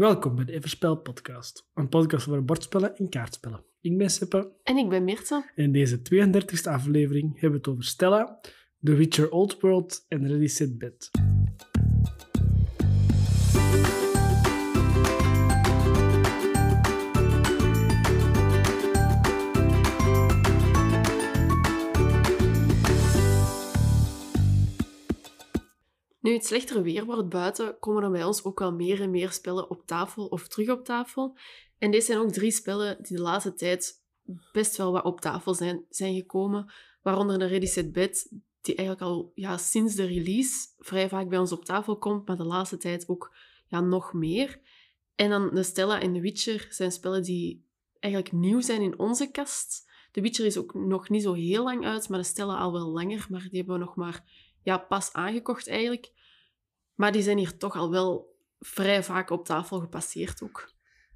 Welkom bij de Everspel podcast. Een podcast over bordspellen en kaartspellen. Ik ben Seppe. En ik ben Mirte. En in deze 32e aflevering hebben we het over Stella, The Witcher Old World en Ready Set Bed. Nu het slechtere weer wordt buiten, komen er bij ons ook wel meer en meer spellen op tafel of terug op tafel. En deze zijn ook drie spellen die de laatste tijd best wel wat op tafel zijn, zijn gekomen. Waaronder de Ready Set Bed, die eigenlijk al ja, sinds de release vrij vaak bij ons op tafel komt, maar de laatste tijd ook ja, nog meer. En dan de Stella en de Witcher zijn spellen die eigenlijk nieuw zijn in onze kast. De Witcher is ook nog niet zo heel lang uit, maar de Stella al wel langer. Maar die hebben we nog maar ja, pas aangekocht eigenlijk. Maar die zijn hier toch al wel vrij vaak op tafel gepasseerd ook.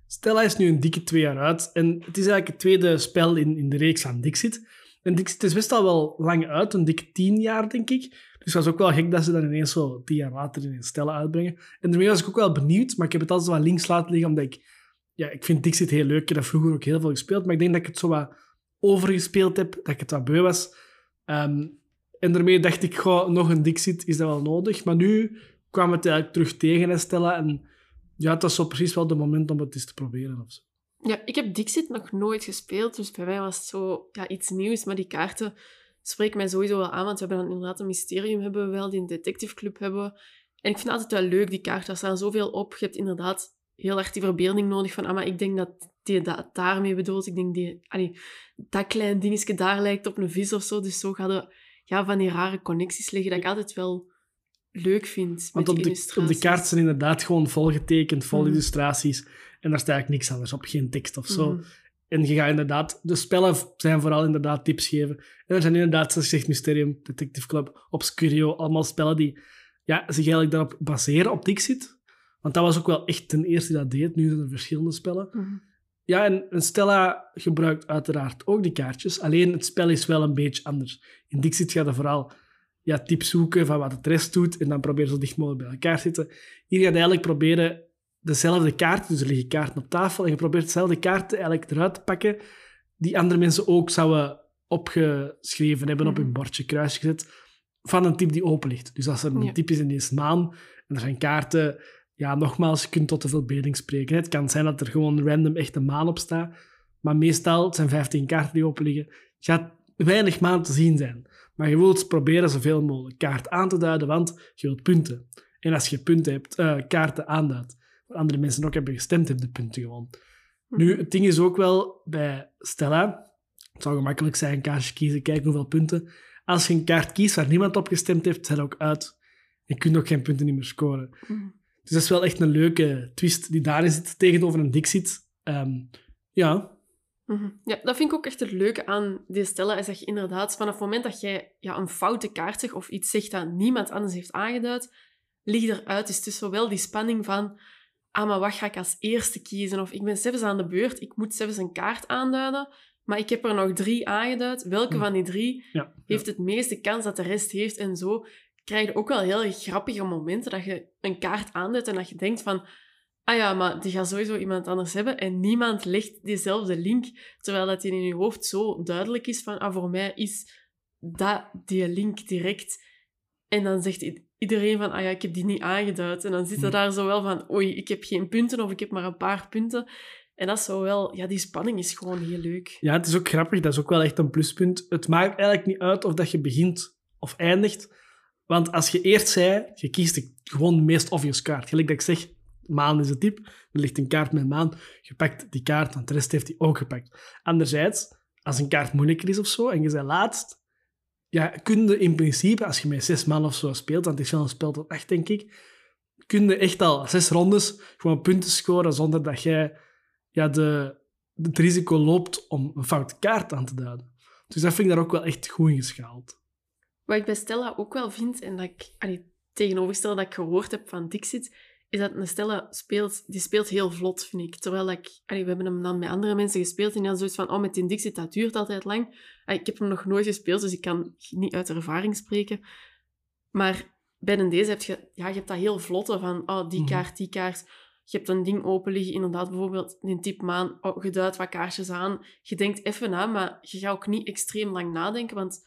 Stella is nu een dikke twee jaar uit. En het is eigenlijk het tweede spel in, in de reeks aan Dixit. En Dixit is best al wel lang uit, een dikke tien jaar, denk ik. Dus het was ook wel gek dat ze dan ineens zo tien jaar later in Stella uitbrengen. En daarmee was ik ook wel benieuwd, maar ik heb het altijd wat links laten liggen, omdat ik... Ja, ik vind Dixit heel leuk. Ik heb dat vroeger ook heel veel gespeeld, maar ik denk dat ik het zo wat overgespeeld heb, dat ik het wat beu was. Ehm, en daarmee dacht ik, nog een Dixit, is dat wel nodig? Maar nu kwam het eigenlijk terug tegen in Stella en ja, het was zo precies wel de moment om het eens te proberen. Of zo. Ja, ik heb Dixit nog nooit gespeeld, dus bij mij was het zo ja, iets nieuws. Maar die kaarten spreken mij sowieso wel aan, want we hebben dan inderdaad een mysterium hebben we wel, die een detective club hebben. En ik vind het altijd wel leuk, die kaarten. Er staan zoveel op. Je hebt inderdaad heel erg die verbeelding nodig van, ah, maar ik denk dat die dat daarmee bedoelt. Ik denk die, allee, dat klein dingetje daar lijkt op een vis of zo. Dus zo gaan er ja, van die rare connecties liggen dat ik altijd wel leuk vind. Want op de, op de kaart zijn inderdaad gewoon volgetekend, vol Mhm. illustraties. En daar staat eigenlijk niks anders op, geen tekst of zo. Mhm. En je gaat inderdaad... De spellen zijn vooral inderdaad tips geven. En er zijn inderdaad, zoals je zegt, Mysterium, Detective Club, Obscurio, allemaal spellen die ja, zich eigenlijk daarop baseren, op Dixit. Want dat was ook wel echt ten eerste dat deed. Nu zijn er verschillende spellen. Mhm. Ja, en, en Stella gebruikt uiteraard ook die kaartjes. Alleen het spel is wel een beetje anders. In Dixit gaat er vooral ja, tips zoeken van wat de rest doet en dan probeer zo dicht mogelijk bij elkaar te zitten. Hier gaat je eigenlijk proberen dezelfde kaarten, dus er liggen kaarten op tafel, en je probeert dezelfde kaarten eigenlijk eruit te pakken die andere mensen ook zouden opgeschreven hebben, op hun bordje kruisje gezet, van een type die open ligt. Dus als er een Ja. type is in deze maan en er zijn kaarten, ja, nogmaals, je kunt tot de verbeelding spreken. Het kan zijn dat er gewoon random echt een maan op staat, maar meestal, het zijn 15 kaarten die open liggen, gaat weinig maan te zien zijn. Maar je wilt proberen zoveel mogelijk kaart aan te duiden, want je wilt punten. En als je punten hebt, eh, kaarten aanduidt, waar andere mensen ook hebben gestemd, heb je de punten gewoon. Nu, het ding is ook wel bij Stella, het zou gemakkelijk zijn, een kaartje kiezen, kijken hoeveel punten. Als je een kaart kiest waar niemand op gestemd heeft, zijn ook uit. Je kunt ook geen punten niet meer scoren. Mhm. Dus dat is wel echt een leuke twist die daarin zit, tegenover een Dixit. Ehm, ja, Mhm. Ja, dat vind ik ook echt het leuke aan deze stellen, is dat je inderdaad vanaf het moment dat jij ja, een foute kaart zegt of iets zegt dat niemand anders heeft aangeduid, ligt eruit. Dus het is zowel die spanning van, ah, maar wat ga ik als eerste kiezen? Of ik ben zelfs aan de beurt, ik moet zelfs een kaart aanduiden, maar ik heb er nog drie aangeduid. Welke Hm. van die drie ja, heeft het meeste kans dat de rest heeft? En zo krijg je ook wel heel grappige momenten dat je een kaart aanduidt en dat je denkt van, ah ja, maar die gaat sowieso iemand anders hebben en niemand legt diezelfde link, terwijl dat die in je hoofd zo duidelijk is van, ah, voor mij is dat die link direct. En dan zegt iedereen van, ah ja, ik heb die niet aangeduid. En dan zit er Hm. daar zo wel van, oei, ik heb geen punten of ik heb maar een paar punten. En dat is zo wel, ja, die spanning is gewoon heel leuk. Ja, het is ook grappig. Dat is ook wel echt een pluspunt. Het maakt eigenlijk niet uit of dat je begint of eindigt. Want als je eerst zei, je kiest de- gewoon de meest obvious kaart. Gelijk dat ik zeg, maan is het type. Er ligt een kaart met maan. Je pakt die kaart, want de rest heeft die ook gepakt. Anderzijds, als een kaart moeilijker is of zo, en je bent laatst, ja, kun je in principe, als je met zes man of zo speelt, want het is wel een spel tot echt, denk ik, kun je echt al zes rondes gewoon punten scoren zonder dat jij ja, de, het risico loopt om een foute kaart aan te duiden. Dus dat vind ik daar ook wel echt goed in geschaald. Wat ik bij Stella ook wel vind, en dat ik allee, tegenovergestelde dat ik gehoord heb van Dixit, is dat een Stella speelt, die speelt heel vlot, vind ik. Terwijl ik, allee, we hebben hem dan met andere mensen gespeeld en hadden zoiets van, oh, met die Dixit, dat duurt altijd lang. Allee, ik heb hem nog nooit gespeeld, dus ik kan niet uit ervaring spreken. Maar bij een deze heb je, ja, je hebt dat heel vlotte van, oh, die Mhm. kaart, die kaart. je hebt een ding open liggen, inderdaad, bijvoorbeeld een tipmaan, oh, je duidt wat kaartjes aan, je denkt even na, maar je gaat ook niet extreem lang nadenken, want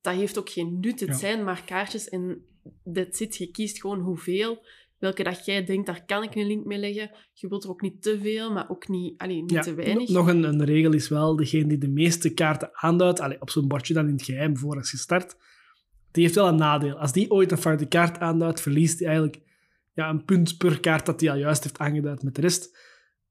dat heeft ook geen nut. Het Ja. zijn maar kaartjes en dat zit. Je kiest gewoon hoeveel, welke dat jij denkt, daar kan ik een link mee leggen. Je wilt er ook niet te veel, maar ook niet, allee, niet Ja, te weinig. Nog een, een regel is wel, degene die de meeste kaarten aanduidt, allee, op zo'n bordje dan in het geheim voor als je start, die heeft wel een nadeel. Als die ooit een foute kaart aanduidt, verliest hij eigenlijk ja, een punt per kaart dat hij al juist heeft aangeduid met de rest.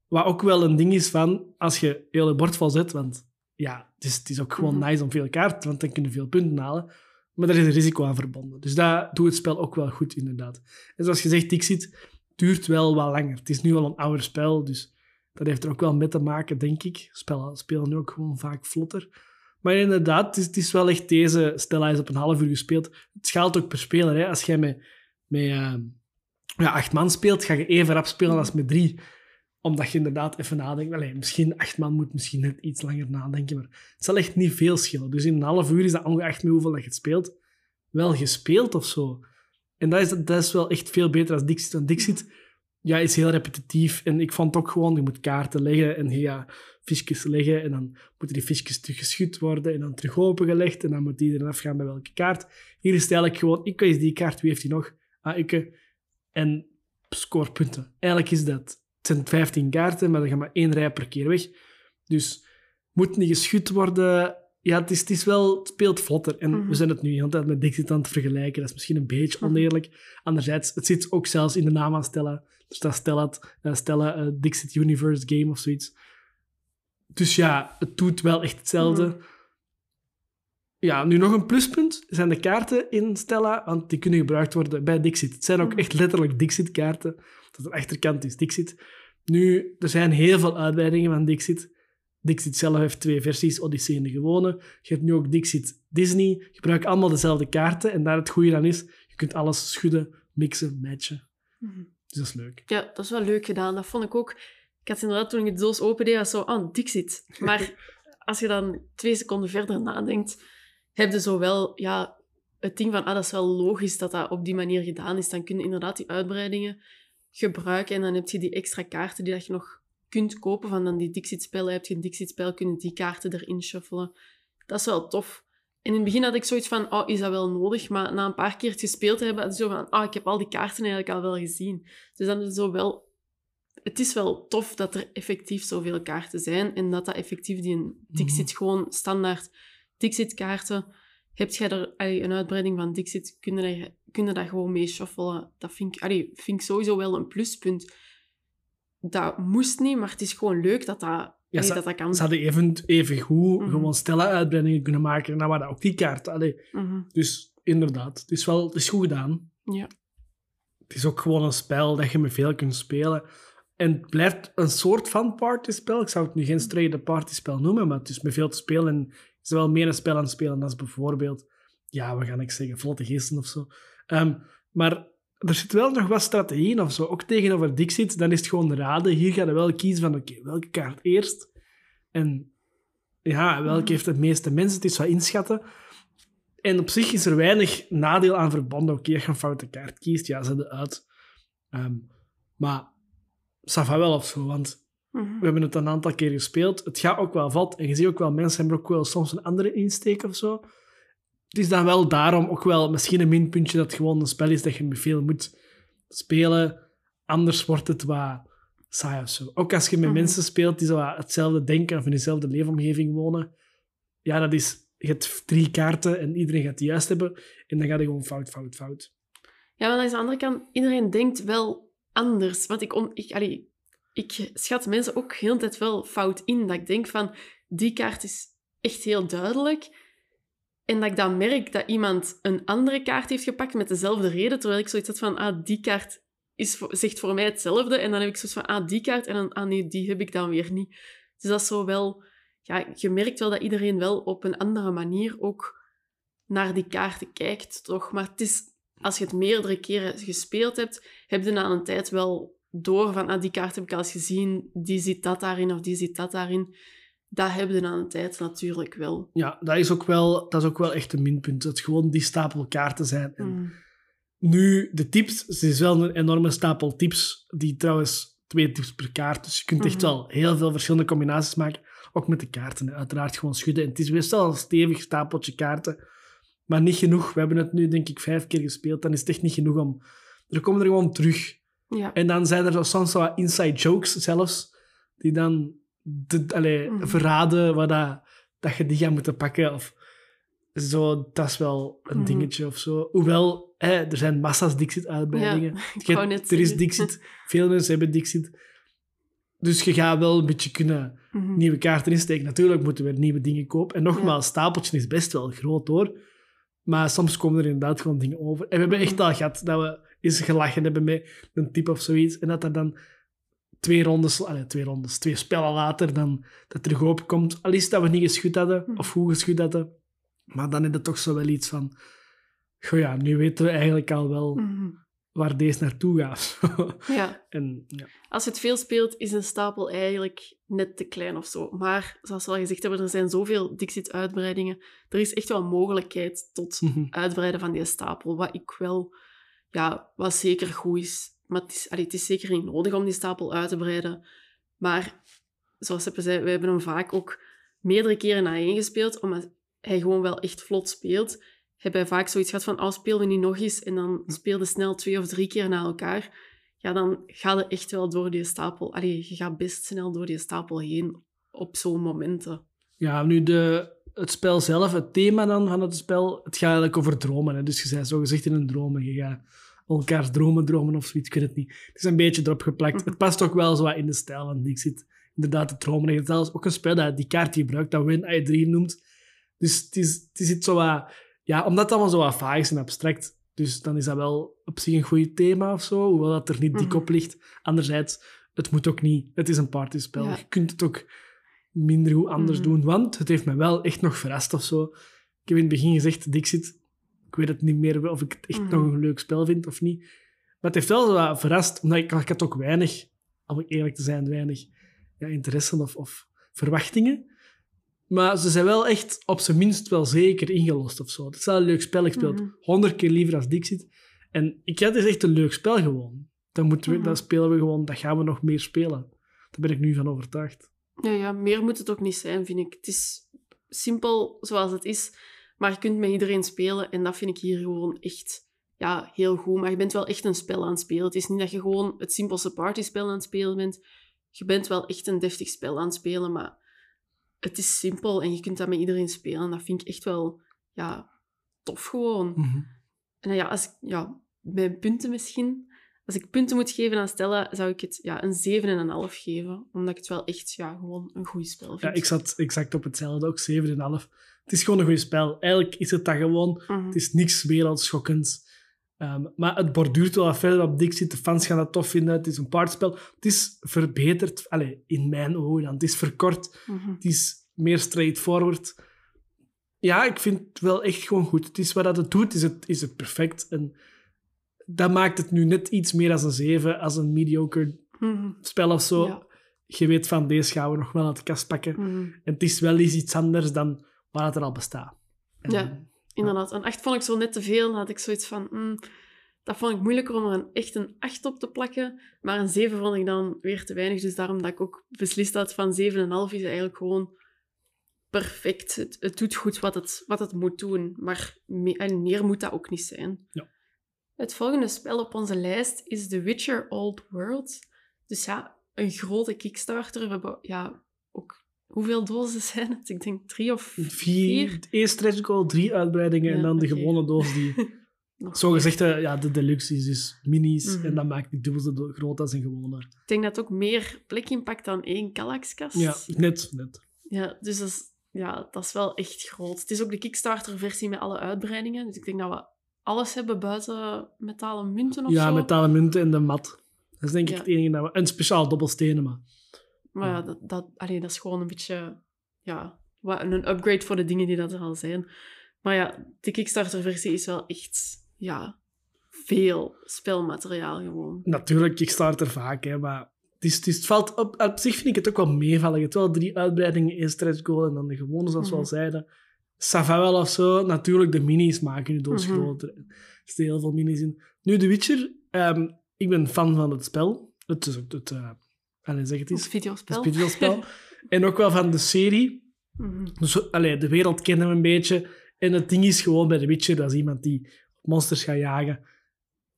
Wat ook wel een ding is van, als je heel bord vol zet, want ja, het is, het is ook gewoon Mhm. nice om veel kaarten, want dan kun je veel punten halen. Maar daar is een risico aan verbonden. Dus dat doet het spel ook wel goed, inderdaad. En zoals je zegt, Dixit duurt wel wat langer. Het is nu al een ouder spel, dus dat heeft er ook wel mee te maken, denk ik. Spellen spelen nu ook gewoon vaak vlotter. Maar inderdaad, het is, wel echt deze... Stella is op een half uur gespeeld. Het schaalt ook per speler. Hè. Als jij met, met eh, ja, acht man speelt, ga je even rap spelen als met drie. Omdat je inderdaad even nadenkt. Allee, misschien acht man moet misschien net iets langer nadenken, maar het zal echt niet veel schillen. Dus in een half uur is dat ongeacht met hoeveel dat je het speelt, wel gespeeld of zo. En dat is, dat is wel echt veel beter als Dixit. Want Dixit ja, is heel repetitief. En ik vond ook gewoon, je moet kaarten leggen en je gaat fiches leggen. En dan moeten die fiches terug geschud worden en dan terug opengelegd. En dan moet iedereen afgaan bij welke kaart. Hier is het eigenlijk gewoon, ik is die kaart, wie heeft die nog? Ah, ik. En score punten. Eigenlijk is dat. Het zijn 15 kaarten, maar dan gaat maar één rij per keer weg. Dus moet niet geschud worden. Ja, het, is, het is wel, het speelt vlotter. En Mhm. we zijn het nu de hele tijd met Dixit aan het vergelijken. Dat is misschien een beetje Mhm. oneerlijk. Anderzijds, het zit ook zelfs in de naam aan Stella. Er staat Stella, eh, Stella eh, Dixit Universe Game of zoiets. Dus ja, het doet wel echt hetzelfde. Mhm. Ja, nu nog een pluspunt zijn de kaarten in Stella, want die kunnen gebruikt worden bij Dixit. Het zijn ook echt letterlijk Dixit-kaarten. Dat de achterkant is Dixit. Nu, er zijn heel veel uitbreidingen van Dixit. Dixit zelf heeft twee versies, Odyssey en de gewone. Je hebt nu ook Dixit Disney. Gebruik allemaal dezelfde kaarten. En daar het goede aan is, je kunt alles schudden, mixen, matchen. Mhm. Dus dat is leuk. Ja, dat is wel leuk gedaan. Dat vond ik ook. Ik had inderdaad toen ik de doos opende, was zo, oh, Dixit. Maar als je dan twee seconden verder nadenkt, heb je zo wel ja, het ding van, ah, dat is wel logisch dat dat op die manier gedaan is. Dan kun je inderdaad die uitbreidingen gebruiken en dan heb je die extra kaarten die dat je nog kunt kopen. Van dan die Dixit-spellen, heb je een Dixit-spel, kunnen die kaarten erin shuffelen. Dat is wel tof. En in het begin had ik zoiets van, oh, is dat wel nodig? Maar na een paar keer het gespeeld te hebben, had ik zo van, oh, ik heb al die kaarten eigenlijk al wel gezien. Dus dan is het zo wel... Het is wel tof dat er effectief zoveel kaarten zijn en dat dat effectief die een Dixit gewoon standaard Dixit-kaarten... Heb jij er allee, een uitbreiding van Dixit, kun je, dat, kun dat gewoon mee shuffelen. Dat vind ik, allee, vind ik sowieso wel een pluspunt. Dat moest niet, maar het is gewoon leuk dat dat, allee, dat, dat kan. Ze hadden even, even goed Mhm. gewoon Stella-uitbreidingen kunnen maken. En dan waren dat ook die kaarten. Mhm. Dus inderdaad, het is wel het is goed gedaan. Ja. Het is ook gewoon een spel dat je met veel kunt spelen. En het blijft een soort van partyspel. Ik zou het nu geen straight partyspel noemen, maar het is met veel te spelen. En is wel meer een spel aan het spelen dan bijvoorbeeld, ja, wat ga ik zeggen, vlotte geesten of zo. Ehm, maar er zit wel nog wat strategie in of zo. Ook tegenover Dixit, dan is het gewoon raden. Hier ga je wel kiezen van, oké, welke kaart eerst? En ja, welke heeft het meeste mensen? Het is wat inschatten. En op zich is er weinig nadeel aan verbonden. Oké, als je een foute kaart kiest, ja, zet het uit. Ehm, maar ça wel of zo, want Mhm. we hebben het een aantal keer gespeeld. Het gaat ook wel valt. En je ziet ook wel, mensen hebben ook wel soms een andere insteek of zo. Het is dan wel daarom ook wel misschien een minpuntje dat het gewoon een spel is dat je veel moet spelen. Anders wordt het wat saai of zo. Ook als je met Mhm. mensen speelt die zo hetzelfde denken of in dezelfde leefomgeving wonen. Ja, dat is... Je hebt drie kaarten en iedereen gaat die juist hebben. En dan gaat je gewoon fout, fout, fout. Ja, maar aan de andere kant, iedereen denkt wel anders. Want ik, on, ik, allee, ik schat mensen ook heel de tijd wel fout in. Dat ik denk van, die kaart is echt heel duidelijk. En dat ik dan merk dat iemand een andere kaart heeft gepakt met dezelfde reden. Terwijl ik zoiets had van, ah, die kaart is zegt voor mij hetzelfde. En dan heb ik zoiets van, ah, die kaart. En dan, ah die heb ik dan weer niet. Dus dat is zo wel... Ja, je merkt wel dat iedereen wel op een andere manier ook naar die kaarten kijkt, toch? Maar het is als je het meerdere keren gespeeld hebt, heb je na een tijd wel door van ah, die kaart heb ik al eens gezien, die zit dat daarin of die zit dat daarin. Dat heb je na een tijd natuurlijk wel. Ja, dat is ook wel, dat is ook wel echt een minpunt. Dat het gewoon die stapel kaarten zijn. En Mm. Nu, de tips. Het is wel een enorme stapel tips, die trouwens twee tips per kaart. Dus je kunt echt Mhm. wel heel veel verschillende combinaties maken. Ook met de kaarten, uiteraard gewoon schudden. En het is best wel een stevig stapeltje kaarten. Maar niet genoeg. We hebben het nu, denk ik, vijf keer gespeeld. Dan is het echt niet genoeg om... Er komen er gewoon terug. Ja. En dan zijn er zo soms wat inside jokes zelfs, die dan de, allee, Mhm. verraden wat dat, dat je die gaat moeten pakken. Of zo, dat is wel een Mhm. dingetje of zo. Hoewel, hè, er zijn massa's Dixit-uitbreidingen. Er is. Dixit. Veel mensen hebben Dixit. Dus je gaat wel een beetje kunnen Mhm. nieuwe kaarten insteken. Natuurlijk moeten we nieuwe dingen kopen. En nogmaals, stapeltje is best wel groot hoor. Maar soms komen er inderdaad gewoon dingen over. En we hebben echt al gehad dat we eens gelachen hebben met een tip of zoiets. En dat er dan twee rondes, allee, twee rondes, twee spellen later dan dat terug opkomt. Al is dat we niet geschud hadden, Mhm. of goed geschud hadden. Maar dan is het toch zo wel iets van... Goh ja, nu weten we eigenlijk al wel Mhm. Waar deze naartoe gaat. Ja. en ja. Als je het veel speelt, is een stapel eigenlijk net te klein of zo. Maar zoals we al gezegd hebben, er zijn zoveel Dixit-uitbreidingen. Er is echt wel mogelijkheid tot Mhm. uitbreiden van die stapel. Wat ik wel, ja, wat zeker goed is. Maar het is, allee, het is zeker niet nodig om die stapel uit te breiden. Maar zoals Seppe zei, we hebben hem vaak ook meerdere keren na gespeeld, omdat hij gewoon wel echt vlot speelt. Hebben vaak zoiets gehad van, oh, speel we niet nog eens? En dan speelde snel twee of drie keer na elkaar. Ja, dan ga je echt wel door die stapel. Allee, je gaat best snel door die stapel heen op zo'n momenten. Ja, nu de, het spel zelf, het thema dan van het spel, het gaat eigenlijk over dromen. Hè? Dus je bent zo gezegd in een droom en je gaat elkaars dromen dromen of zoiets, ik weet het niet. Het is een beetje erop geplakt. Het past ook wel zo wat in de stijl van Dixit. Inderdaad, de dromen. Hebt zelfs ook een spel dat die kaart die gebruikt, dat When I Dream noemt. Dus het is, het is iets zo wat... Ja, omdat het allemaal zo wat vaag is en abstract, dus dan is dat wel op zich een goed thema of zo, hoewel dat er niet dik Mhm. op ligt. Anderzijds, het moet ook niet. Het is een partyspel. Ja. Je kunt het ook minder goed anders Mhm. doen, want het heeft me wel echt nog verrast of zo. Ik heb in het begin gezegd, Dixit, ik weet het niet meer of ik het echt Mhm. nog een leuk spel vind of niet. Maar het heeft wel zo wat verrast, omdat ik, ik had ook weinig, om eerlijk te zijn, weinig ja, interesse of, of verwachtingen. Maar ze zijn wel echt op zijn minst wel zeker ingelost of zo. Het is wel een leuk spel. Ik speel het Mhm. honderd keer liever als Dixit. En ik had het is echt een leuk spel gewoon. Dan, moeten we, Mhm. dan spelen we gewoon, dat gaan we nog meer spelen. Daar ben ik nu van overtuigd. Ja, ja, meer moet het ook niet zijn, vind ik. Het is simpel zoals het is, maar je kunt met iedereen spelen en dat vind ik hier gewoon echt ja, heel goed. Maar je bent wel echt een spel aan het spelen. Het is niet dat je gewoon het simpelste partyspel aan het spelen bent. Je bent wel echt een deftig spel aan het spelen, maar het is simpel en je kunt dat met iedereen spelen. Dat vind ik echt wel ja, tof gewoon. En dan ja, als ik, ja, bij punten misschien. Als ik punten moet geven aan Stella, zou ik het ja, een 7,5 geven. Omdat ik het wel echt ja, gewoon een goed spel vind. Ja, ik zat exact op hetzelfde, ook 7,5. Het is gewoon een goed spel. Eigenlijk is het dat gewoon. Mhm. Het is niks wereldschokkends. Ehm, maar het borduurt wel verder op Dixit. De fans gaan dat tof vinden. Het is een partyspel. Het is verbeterd, allez, in mijn ogen dan. Het is verkort. Mhm. Het is meer straightforward. Ja, ik vind het wel echt gewoon goed. Het is wat dat het doet, is het, is het perfect. En dat maakt het nu net iets meer als een 7, als een mediocre Mhm. spel of zo. Ja. Je weet van, deze gaan we nog wel uit de kast pakken. Mhm. En het is wel eens iets anders dan wat het er al bestaat. En, Ja. Inderdaad. Een 8 vond ik zo net te veel. Dan had ik zoiets van... mm, dat vond ik moeilijker om er een, echt een 8 op te plakken. Maar een 7 vond ik dan weer te weinig. Dus daarom dat ik ook beslist had van 7,5 is eigenlijk gewoon perfect. Het, het doet goed wat het, wat het moet doen. Maar me- en meer moet dat ook niet zijn. Ja. Het volgende spel op onze lijst is The Witcher Old World. Dus ja, een grote Kickstarter. We hebben ja, ook... Hoeveel dozen zijn het? Ik denk drie of Vier, vier. Één stretch goal, drie uitbreidingen en Ja, dan de gewone doos die... Zo gezegd, ja, de deluxe is dus minis Mhm. en dat maakt die dubbel zo groot als een gewone. Ik denk dat het ook meer plek inpakt dan één Kallaxkast. Ja, net, net. Ja, dus dat is, ja, dat is wel echt groot. Het is ook de Kickstarter-versie met alle uitbreidingen. Dus ik denk dat we alles hebben buiten metalen munten of Ja, zo. metalen munten en de mat. Dat is denk ik Ja. het enige dat we... En speciaal dobbelstenen, maar... Maar ja, dat, dat, allee, dat is gewoon een beetje ja, wat- een upgrade voor de dingen die dat er al zijn. Maar ja, de Kickstarter-versie is wel echt ja, veel spelmateriaal gewoon. Natuurlijk, Kickstarter vaak, hè, maar... Het, is, het, is- het valt op, op zich vind ik het ook wel meevallen. Je hebt wel drie uitbreidingen, één stretch goal en dan de gewone, zoals we al Mhm. zeiden. Sava wel of zo. Natuurlijk, de minis maken je doos Mhm. groter. Er zitten heel veel minis in. Nu, The Witcher. ehm, ik ben fan van het spel. Het, is ook het, uh, allez, zeg het Het eens, videospel. het videospel. en ook wel van de serie. Dus allee, de wereld kennen we een beetje. En het ding is gewoon bij The Witcher, dat is iemand die monsters gaat jagen.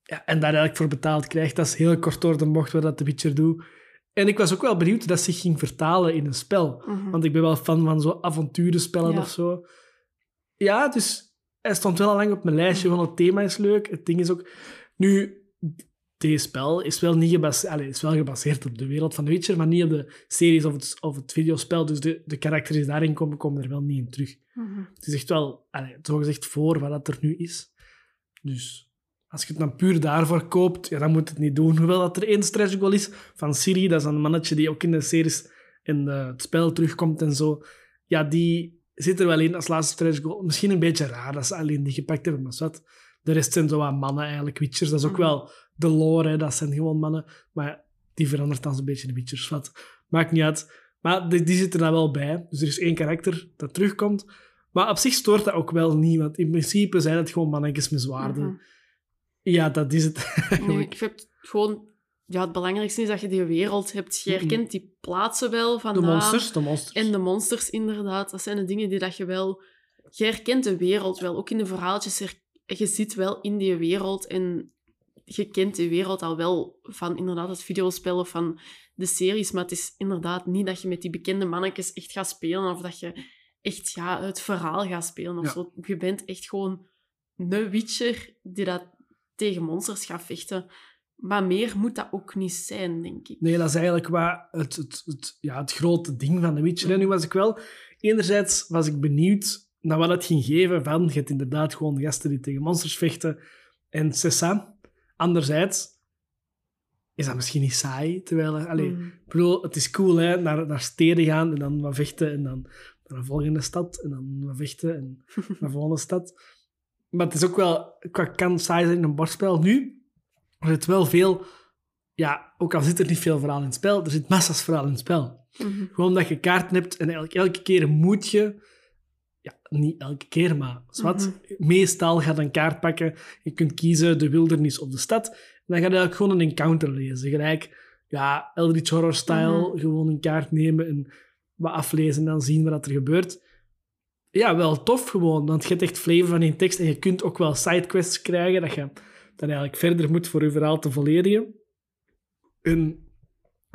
Ja, en daar eigenlijk voor betaald krijgt. Dat is heel kort door de bocht wat dat The Witcher doet. En ik was ook wel benieuwd dat zich ging vertalen in een spel. Mhm. Want ik ben wel fan van zo avonturenspellen Ja. of zo. Ja, dus hij stond wel al lang op mijn lijstje. Gewoon het thema is leuk. Het ding is ook... Nu, deze spel is wel, niet gebaseerd, allez, is wel gebaseerd op de wereld van The Witcher, maar niet op de series of het, of het videospel. Dus de, de karakters die daarin komen, komen er wel niet in terug. Mhm. Het is echt wel, allez, zogezegd, voor wat dat er nu is. Dus als je het dan puur daarvoor koopt, ja, dan moet het niet doen. Hoewel dat er één stretch goal is van Siri, dat is een mannetje die ook in de series in de, het spel terugkomt en zo. Ja, die zit er wel in als laatste stretch goal. Misschien een beetje raar dat ze alleen die gepakt hebben, maar wat. De rest zijn zo wat mannen eigenlijk, Witchers. Dat is ook Mhm. wel de lore, hè. dat zijn gewoon mannen. Maar die verandert dan zo'n beetje de Witchers. Wat. Maakt niet uit. Maar die, die zitten er wel bij. Dus er is één karakter dat terugkomt. Maar op zich stoort dat ook wel niet, want in principe zijn het gewoon mannetjes met zwaarden. Mhm. Ja, dat is het Nee, ik heb gewoon... Ja, het belangrijkste is dat je die wereld hebt. Je herkent die plaatsen wel van De monsters, de monsters. En de monsters, inderdaad. Dat zijn de dingen die dat je wel... Je herkent de wereld wel. Ook in de verhaaltjes. her- Je zit wel in die wereld en je kent die wereld al wel van inderdaad het videospel of van de series. Maar het is inderdaad niet dat je met die bekende mannetjes echt gaat spelen of dat je echt ja, het verhaal gaat spelen of Ja. zo. Je bent echt gewoon een witcher die dat tegen monsters gaat vechten. Maar meer moet dat ook niet zijn, denk ik. Nee, dat is eigenlijk wat het, het, het, ja, het grote ding van The Witcher. En nu was ik wel... Enerzijds was ik benieuwd naar wat het ging geven van... Je hebt inderdaad gewoon gasten die tegen monsters vechten en Cessa. Anderzijds is dat misschien niet saai, terwijl... er- Allee, Mm. Ik bedoel, het is cool, hè, naar, naar steden gaan en dan wat vechten en dan naar een volgende stad en dan wat vechten en naar een volgende stad. Maar het is ook wel, qua kan saai zijn in een bordspel. Nu, er zit wel veel, ja, ook al zit er niet veel verhaal in het spel, er zit massa's verhaal in het spel. Mhm. Gewoon omdat je kaarten hebt en eigenlijk elke keer moet je, ja, niet elke keer, maar zwart, meestal gaat een kaart pakken. Je kunt kiezen de wildernis of de stad. En dan ga je eigenlijk gewoon een encounter lezen. Gelijk, ja, Eldritch Horror-style, Mhm. gewoon een kaart nemen en wat aflezen en dan zien wat er gebeurt. Ja, wel tof gewoon, want je hebt echt flavor van in tekst en je kunt ook wel sidequests krijgen dat je dan eigenlijk verder moet voor je verhaal te volledigen. En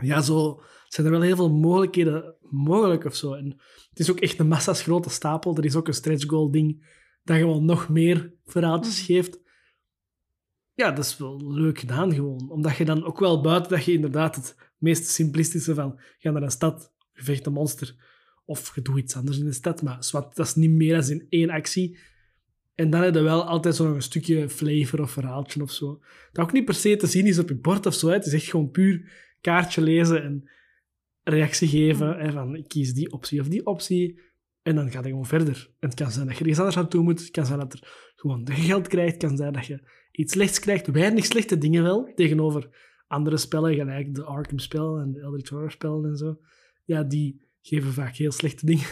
ja, zo zijn er wel heel veel mogelijkheden mogelijk of zo. En het is ook echt een massa's grote stapel. Er is ook een stretch goal ding dat gewoon nog meer verhaaltjes Mhm. geeft. Ja, dat is wel leuk gedaan gewoon. Omdat je dan ook wel buiten dat je inderdaad het meest simplistische van ga naar een stad, je vecht een monster of je doet iets anders in de stad, maar zwart, dat is niet meer dan in één actie. En dan heb je wel altijd zo nog een stukje flavor of verhaaltje of zo. Dat ook niet per se te zien is op je bord of zo. hè. Het is echt gewoon puur kaartje lezen en reactie geven. Hè, van ik kies die optie of die optie. En dan gaat het gewoon verder. En het kan zijn dat je ergens anders aan toe moet. Het kan zijn dat er gewoon geld krijgt. Het kan zijn dat je iets slechts krijgt. Weinig slechte dingen wel. Tegenover andere spellen, gelijk de Arkham-spel en de Eldritch Horror-spellen en zo. Ja, die geven vaak heel slechte dingen.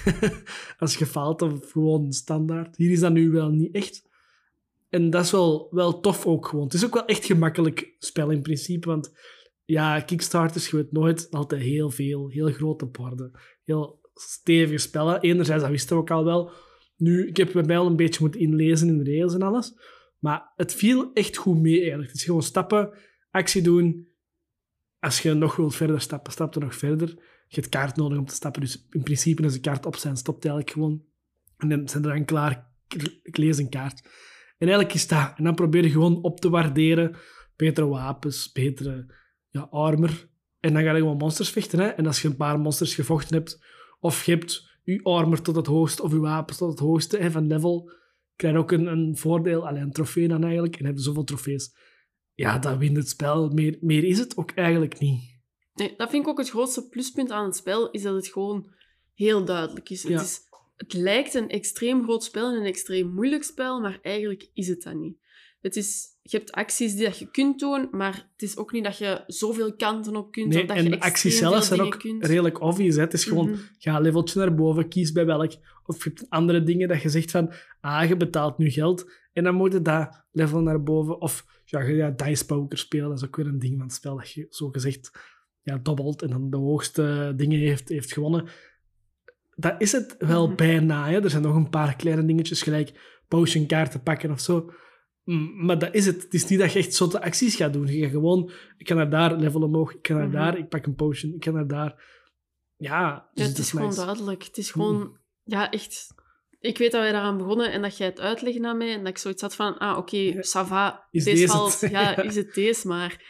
Als je faalt of gewoon standaard. Hier is dat nu wel niet echt. En dat is wel, wel tof ook gewoon. Het is ook wel echt gemakkelijk spel in principe, want ja, Kickstarters, je weet nooit, altijd heel veel, heel grote borden. Heel stevige spellen. Enerzijds, dat wisten we ook al wel. Nu, ik heb bij mij al een beetje moeten inlezen in de regels en alles. Maar het viel echt goed mee eigenlijk. Het is gewoon stappen, actie doen. Als je nog wilt verder stappen, stap er nog verder. Je hebt kaart nodig om te stappen. Dus in principe, als de kaart op zijn, stopt eigenlijk gewoon. En dan zijn er dan klaar. Ik lees een kaart. En eigenlijk is dat. En dan probeer je gewoon op te waarderen. Betere wapens, betere ja, armor. En dan ga je gewoon monsters vechten. Hè? En als je een paar monsters gevochten hebt, of je hebt je armor tot het hoogste, of je wapens tot het hoogste hè, van level, krijg je ook een, een voordeel, alleen een trofee dan eigenlijk. En heb je zoveel trofees. Ja, dan wint het spel. Meer, meer is het ook eigenlijk niet. Nee, dat vind ik ook het grootste pluspunt aan het spel, is dat het gewoon heel duidelijk is. Ja. Het, is het lijkt een extreem groot spel en een extreem moeilijk spel, maar eigenlijk is het dat niet. Het is, je hebt acties die dat je kunt doen, maar het is ook niet dat je zoveel kanten op kunt. Nee, of dat en je de acties zelf zijn ook kunt. redelijk obvious. Hè. Het is gewoon, Mhm. ga een leveltje naar boven, kies bij welk. Of je hebt andere dingen dat je zegt van, ah, je betaalt nu geld en dan moet je dat level naar boven. Of ja, je gaat dice poker spelen, dat is ook weer een ding van het spel, dat je zo gezegd ja, dobbelt en dan de hoogste dingen heeft, heeft gewonnen. Dat is het wel Mhm. bijna. Hè. Er zijn nog een paar kleine dingetjes, gelijk potionkaarten pakken of zo. Maar dat is het. Het is niet dat je echt zotte acties gaat doen. Je gaat gewoon, ik ga naar daar, level omhoog. Ik ga naar Mhm. daar, ik pak een potion. Ik ga naar daar. Ja, dus Ja, het is gewoon nice. duidelijk. Het is gewoon, ja, echt. Ik weet dat wij daaraan begonnen en dat jij het uitlegde aan mij en dat ik zoiets had van, ah, oké, Ja. ça va, Is deze deze valt, het? ja, Ja. is het deze maar.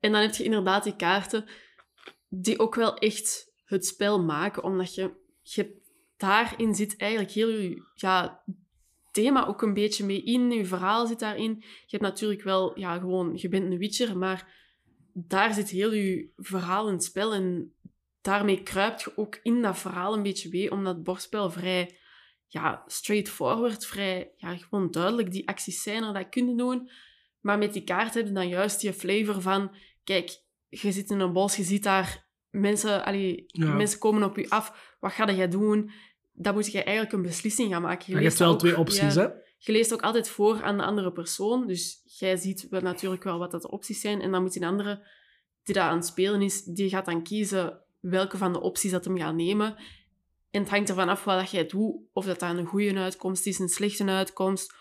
En dan heb je inderdaad die kaarten die ook wel echt het spel maken, omdat je, je daarin zit eigenlijk heel je ja, thema ook een beetje mee in, je verhaal zit daarin. Je hebt natuurlijk wel, ja, gewoon, je bent een witcher, maar daar zit heel je verhaal in het spel en daarmee kruipt je ook in dat verhaal een beetje mee, omdat het bordspel vrij ja, straightforward, vrij ja, gewoon duidelijk die acties zijn er, dat kun je doen. Maar met die kaart heb je dan juist die flavor van, kijk, je zit in een bos, je ziet daar mensen, allee, Ja. mensen komen op je af, wat ga jij doen? Dan moet je eigenlijk een beslissing gaan maken. Je hebt leest wel ook- twee opties, ja, hè? je leest ook altijd voor aan de andere persoon. Dus jij ziet wel natuurlijk wel wat dat de opties zijn. En dan moet die andere, die daar aan het spelen is, die gaat dan kiezen welke van de opties dat hem gaat nemen. En het hangt ervan af wat dat jij doet. Of dat dat een goede uitkomst is, een slechte uitkomst.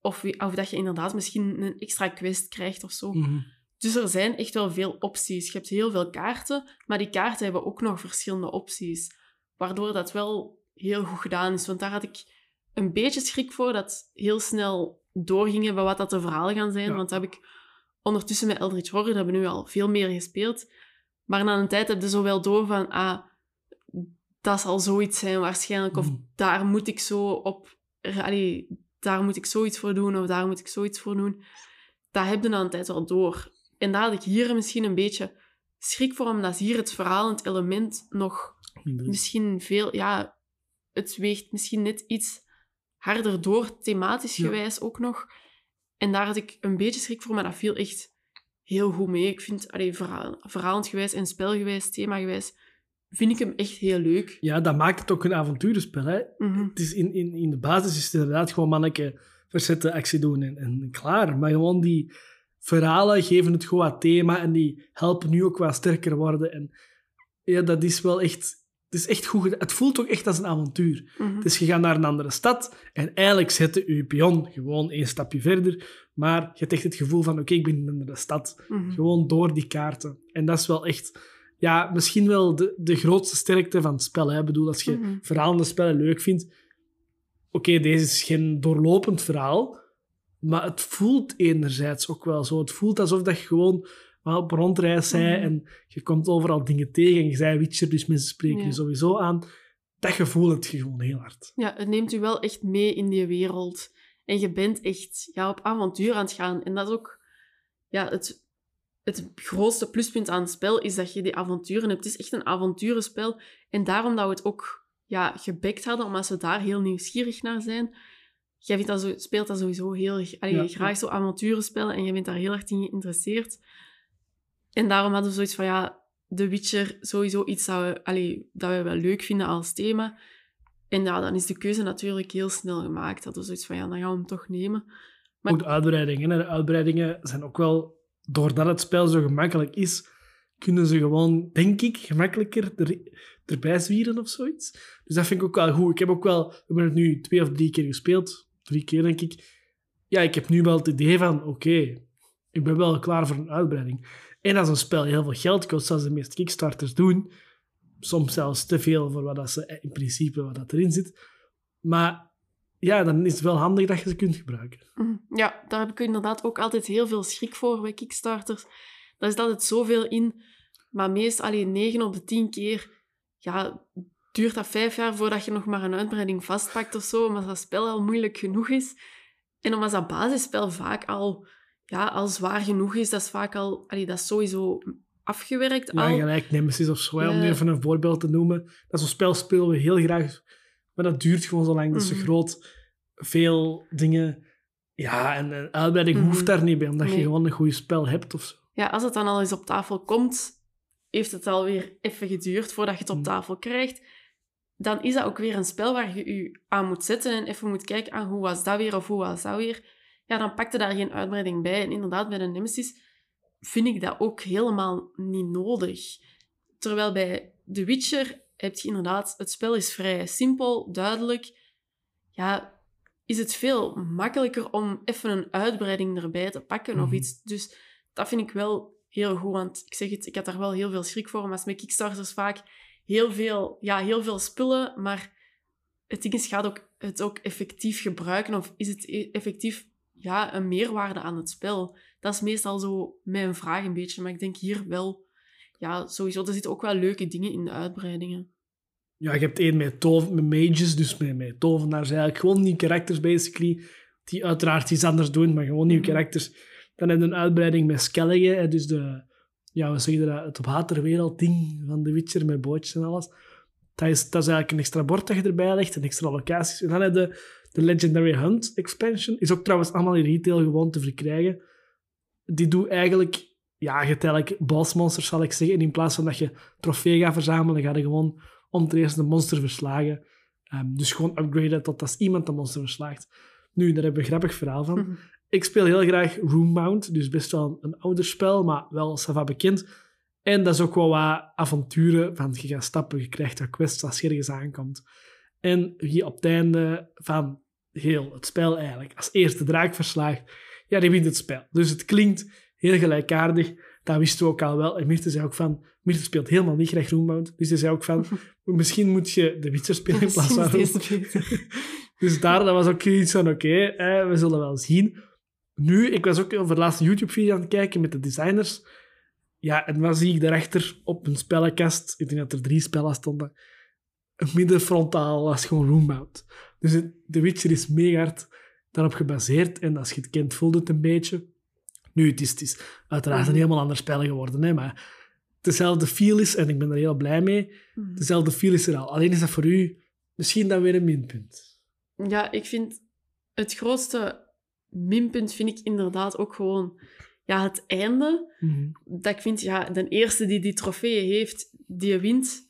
Of, of dat je inderdaad misschien een extra quest krijgt of zo. Mhm. Dus er zijn echt wel veel opties. Je hebt heel veel kaarten, maar die kaarten hebben ook nog verschillende opties. Waardoor dat wel heel goed gedaan is. Want daar had ik een beetje schrik voor dat heel snel doorgingen bij wat dat de verhalen gaan zijn. Ja. Want dat heb ik ondertussen met Eldritch Horror, dat hebben we nu al veel meer gespeeld. Maar na een tijd heb je zo wel door van, ah, dat zal zoiets zijn waarschijnlijk. Of Mhm. daar moet ik zo op... Allee, daar moet ik zoiets voor doen, of daar moet ik zoiets voor doen. Dat heb je na een tijd wel door. En daar had ik hier misschien een beetje schrik voor, omdat hier het verhaal en het element nog Minder. misschien veel... Ja, het weegt misschien net iets harder door, thematisch Ja. gewijs ook nog. En daar had ik een beetje schrik voor, maar dat viel echt heel goed mee. Ik vind, allee, verhaal, verhalend gewijs en spelgewijs, themagewijs, vind ik hem echt heel leuk. Ja, dat maakt het ook een avonturenspel, hè? Mhm. Het is in, in, in de basis is het inderdaad gewoon manneke verzetten, actie doen en, en klaar. Maar gewoon die verhalen geven het gewoon wat thema en die helpen nu ook wat sterker worden. En ja, dat is wel echt... Het is echt goed. Het voelt ook echt als een avontuur. Dus je gaat naar een andere stad en eigenlijk zet je pion gewoon één stapje verder. Maar je hebt echt het gevoel van, oké, ik ben in een andere stad. Mhm. Gewoon door die kaarten. En dat is wel echt, ja, misschien wel de, de grootste sterkte van het spel. Hè. Ik bedoel, als je Mhm. verhalende spellen leuk vindt. Oké, deze is geen doorlopend verhaal. Maar het voelt enerzijds ook wel zo. Het voelt alsof dat je gewoon wel op rondreis bent Mhm. en je komt overal dingen tegen. En je zei Witcher, dus mensen spreken Ja. je sowieso aan. Dat gevoel heb je gewoon heel hard. Ja, het neemt u wel echt mee in die wereld. En je bent echt ja, op avontuur aan het gaan. En dat is ook ja, het, het grootste pluspunt aan het spel, is dat je die avonturen hebt. Het is echt een avonturenspel. En daarom dat we het ook ja, gebekt hadden, omdat ze daar heel nieuwsgierig naar zijn. Jij vindt dat zo, speelt dat sowieso heel erg- allee, Ja, graag zo avonturenspellen en je bent daar heel erg in geïnteresseerd. En daarom hadden we zoiets van, ja, The Witcher, sowieso iets dat we, dat we wel leuk vinden als thema. En ja, dan is de keuze natuurlijk heel snel gemaakt. Dat we zoiets van, ja, dan gaan we hem toch nemen. Maar- Ook de uitbreidingen. De uitbreidingen zijn ook wel, doordat het spel zo gemakkelijk is, kunnen ze gewoon, denk ik, gemakkelijker er, erbij zwieren of zoiets. Dus dat vind ik ook wel goed. Ik heb ook wel, we hebben het nu twee of drie keer gespeeld. Drie keer, denk ik. Ja, ik heb nu wel het idee van, oké, ik ben wel klaar voor een uitbreiding. En als een spel heel veel geld kost, zoals de meeste Kickstarters doen, soms zelfs te veel voor wat dat ze in principe wat dat erin zit. Maar ja, dan is het wel handig dat je ze kunt gebruiken. Mhm. Ja, daar heb ik inderdaad ook altijd heel veel schrik voor bij Kickstarters. Daar zit altijd zoveel in. Maar meest alleen 9 op de 10 keer ja, duurt dat vijf jaar voordat je nog maar een uitbreiding vastpakt of zo, omdat dat spel al moeilijk genoeg is. En omdat dat basisspel vaak al, ja, al zwaar genoeg is, dat is vaak al... Allee, dat is sowieso afgewerkt Ja, al. gelijk Nemesis of zo, om Ja. nu even een voorbeeld te noemen. Dat zo'n spel spelen we heel graag, maar dat duurt gewoon zo lang. Dat is zo Mhm. groot. Veel dingen Ja, en een uitbreiding Mhm. hoeft daar niet bij, omdat je gewoon een goed spel hebt of zo. Ja, als het dan al eens op tafel komt, heeft het alweer even geduurd voordat je het op Mm. tafel krijgt. Dan is dat ook weer een spel waar je je aan moet zetten en even moet kijken aan hoe was dat weer of hoe was dat weer. Ja, dan pakt je daar geen uitbreiding bij. En inderdaad, bij de Nemesis vind ik dat ook helemaal niet nodig. Terwijl bij The Witcher heb je inderdaad, het spel is vrij simpel, duidelijk. Ja, is het veel makkelijker om even een uitbreiding erbij te pakken of Mhm. iets. Dus dat vind ik wel heel goed, want ik zeg het, ik had daar wel heel veel schrik voor, maar met Kickstarters vaak heel veel, ja, heel veel spullen, maar het ding is, gaat ook het ook effectief gebruiken of is het e- effectief ja, een meerwaarde aan het spel? Dat is meestal zo mijn vraag een beetje, maar ik denk hier wel, ja, sowieso, er zitten ook wel leuke dingen in de uitbreidingen. Ja, je hebt één met, tov met mages, dus met, met tovenaars eigenlijk. Gewoon nieuwe karakters, basically. Die uiteraard iets anders doen, maar gewoon nieuwe Mhm. karakters. Dan heb je een uitbreiding met Skellige, dus de... Ja, we zeggen dat? Het waterwereld ding van The Witcher met bootjes en alles. Dat is, dat is eigenlijk een extra bord dat je erbij legt, een extra locaties. En dan heb je de Legendary Hunt expansion. Is ook trouwens allemaal in retail gewoon te verkrijgen. Die doet eigenlijk... Ja, eigenlijk bossmonsters, zal ik zeggen. En in plaats van dat je trofee gaat verzamelen, ga je gewoon om ten eerste een monster verslagen. Ehm, dus gewoon upgraden tot als iemand een monster verslaagt. Nu, daar hebben we een grappig verhaal van. Mhm. Ik speel heel graag Roombound, dus best wel een ouder spel, maar wel sava bekend. En dat is ook wel wat avonturen, van je gaat stappen, je krijgt wat quests als je ergens aankomt. En je op het einde van heel het spel eigenlijk, als eerste draak verslaagt, ja, die wint het spel. Dus het klinkt heel gelijkaardig, dat wisten we ook al wel. En Mirte zei ook van, Mirte speelt helemaal niet graag Roombound, dus die zei ook van, misschien moet je de Witcher spelen in plaats van. Dus daar dat was ook iets van, oké, we zullen wel zien. Nu, ik was ook over de laatste YouTube-video aan het kijken met de designers. Ja, en dan zie ik daarachter op een spellenkast, ik denk dat er drie spellen stonden, middenfrontaal was gewoon Roombound. Dus het- The Witcher is mega hard daarop gebaseerd. En als je het kent, voelt het een beetje. Nu, het is, het is uiteraard een Mhm. helemaal ander spel geworden, hè, maar dezelfde feel is, en ik ben er heel blij mee, Mhm. dezelfde feel is er al. Alleen is dat voor u misschien dan weer een minpunt. Ja, ik vind het grootste minpunt vind ik inderdaad ook gewoon ja, het einde. Mhm. Dat ik vind, ja, de eerste die die trofeeën heeft, die wint.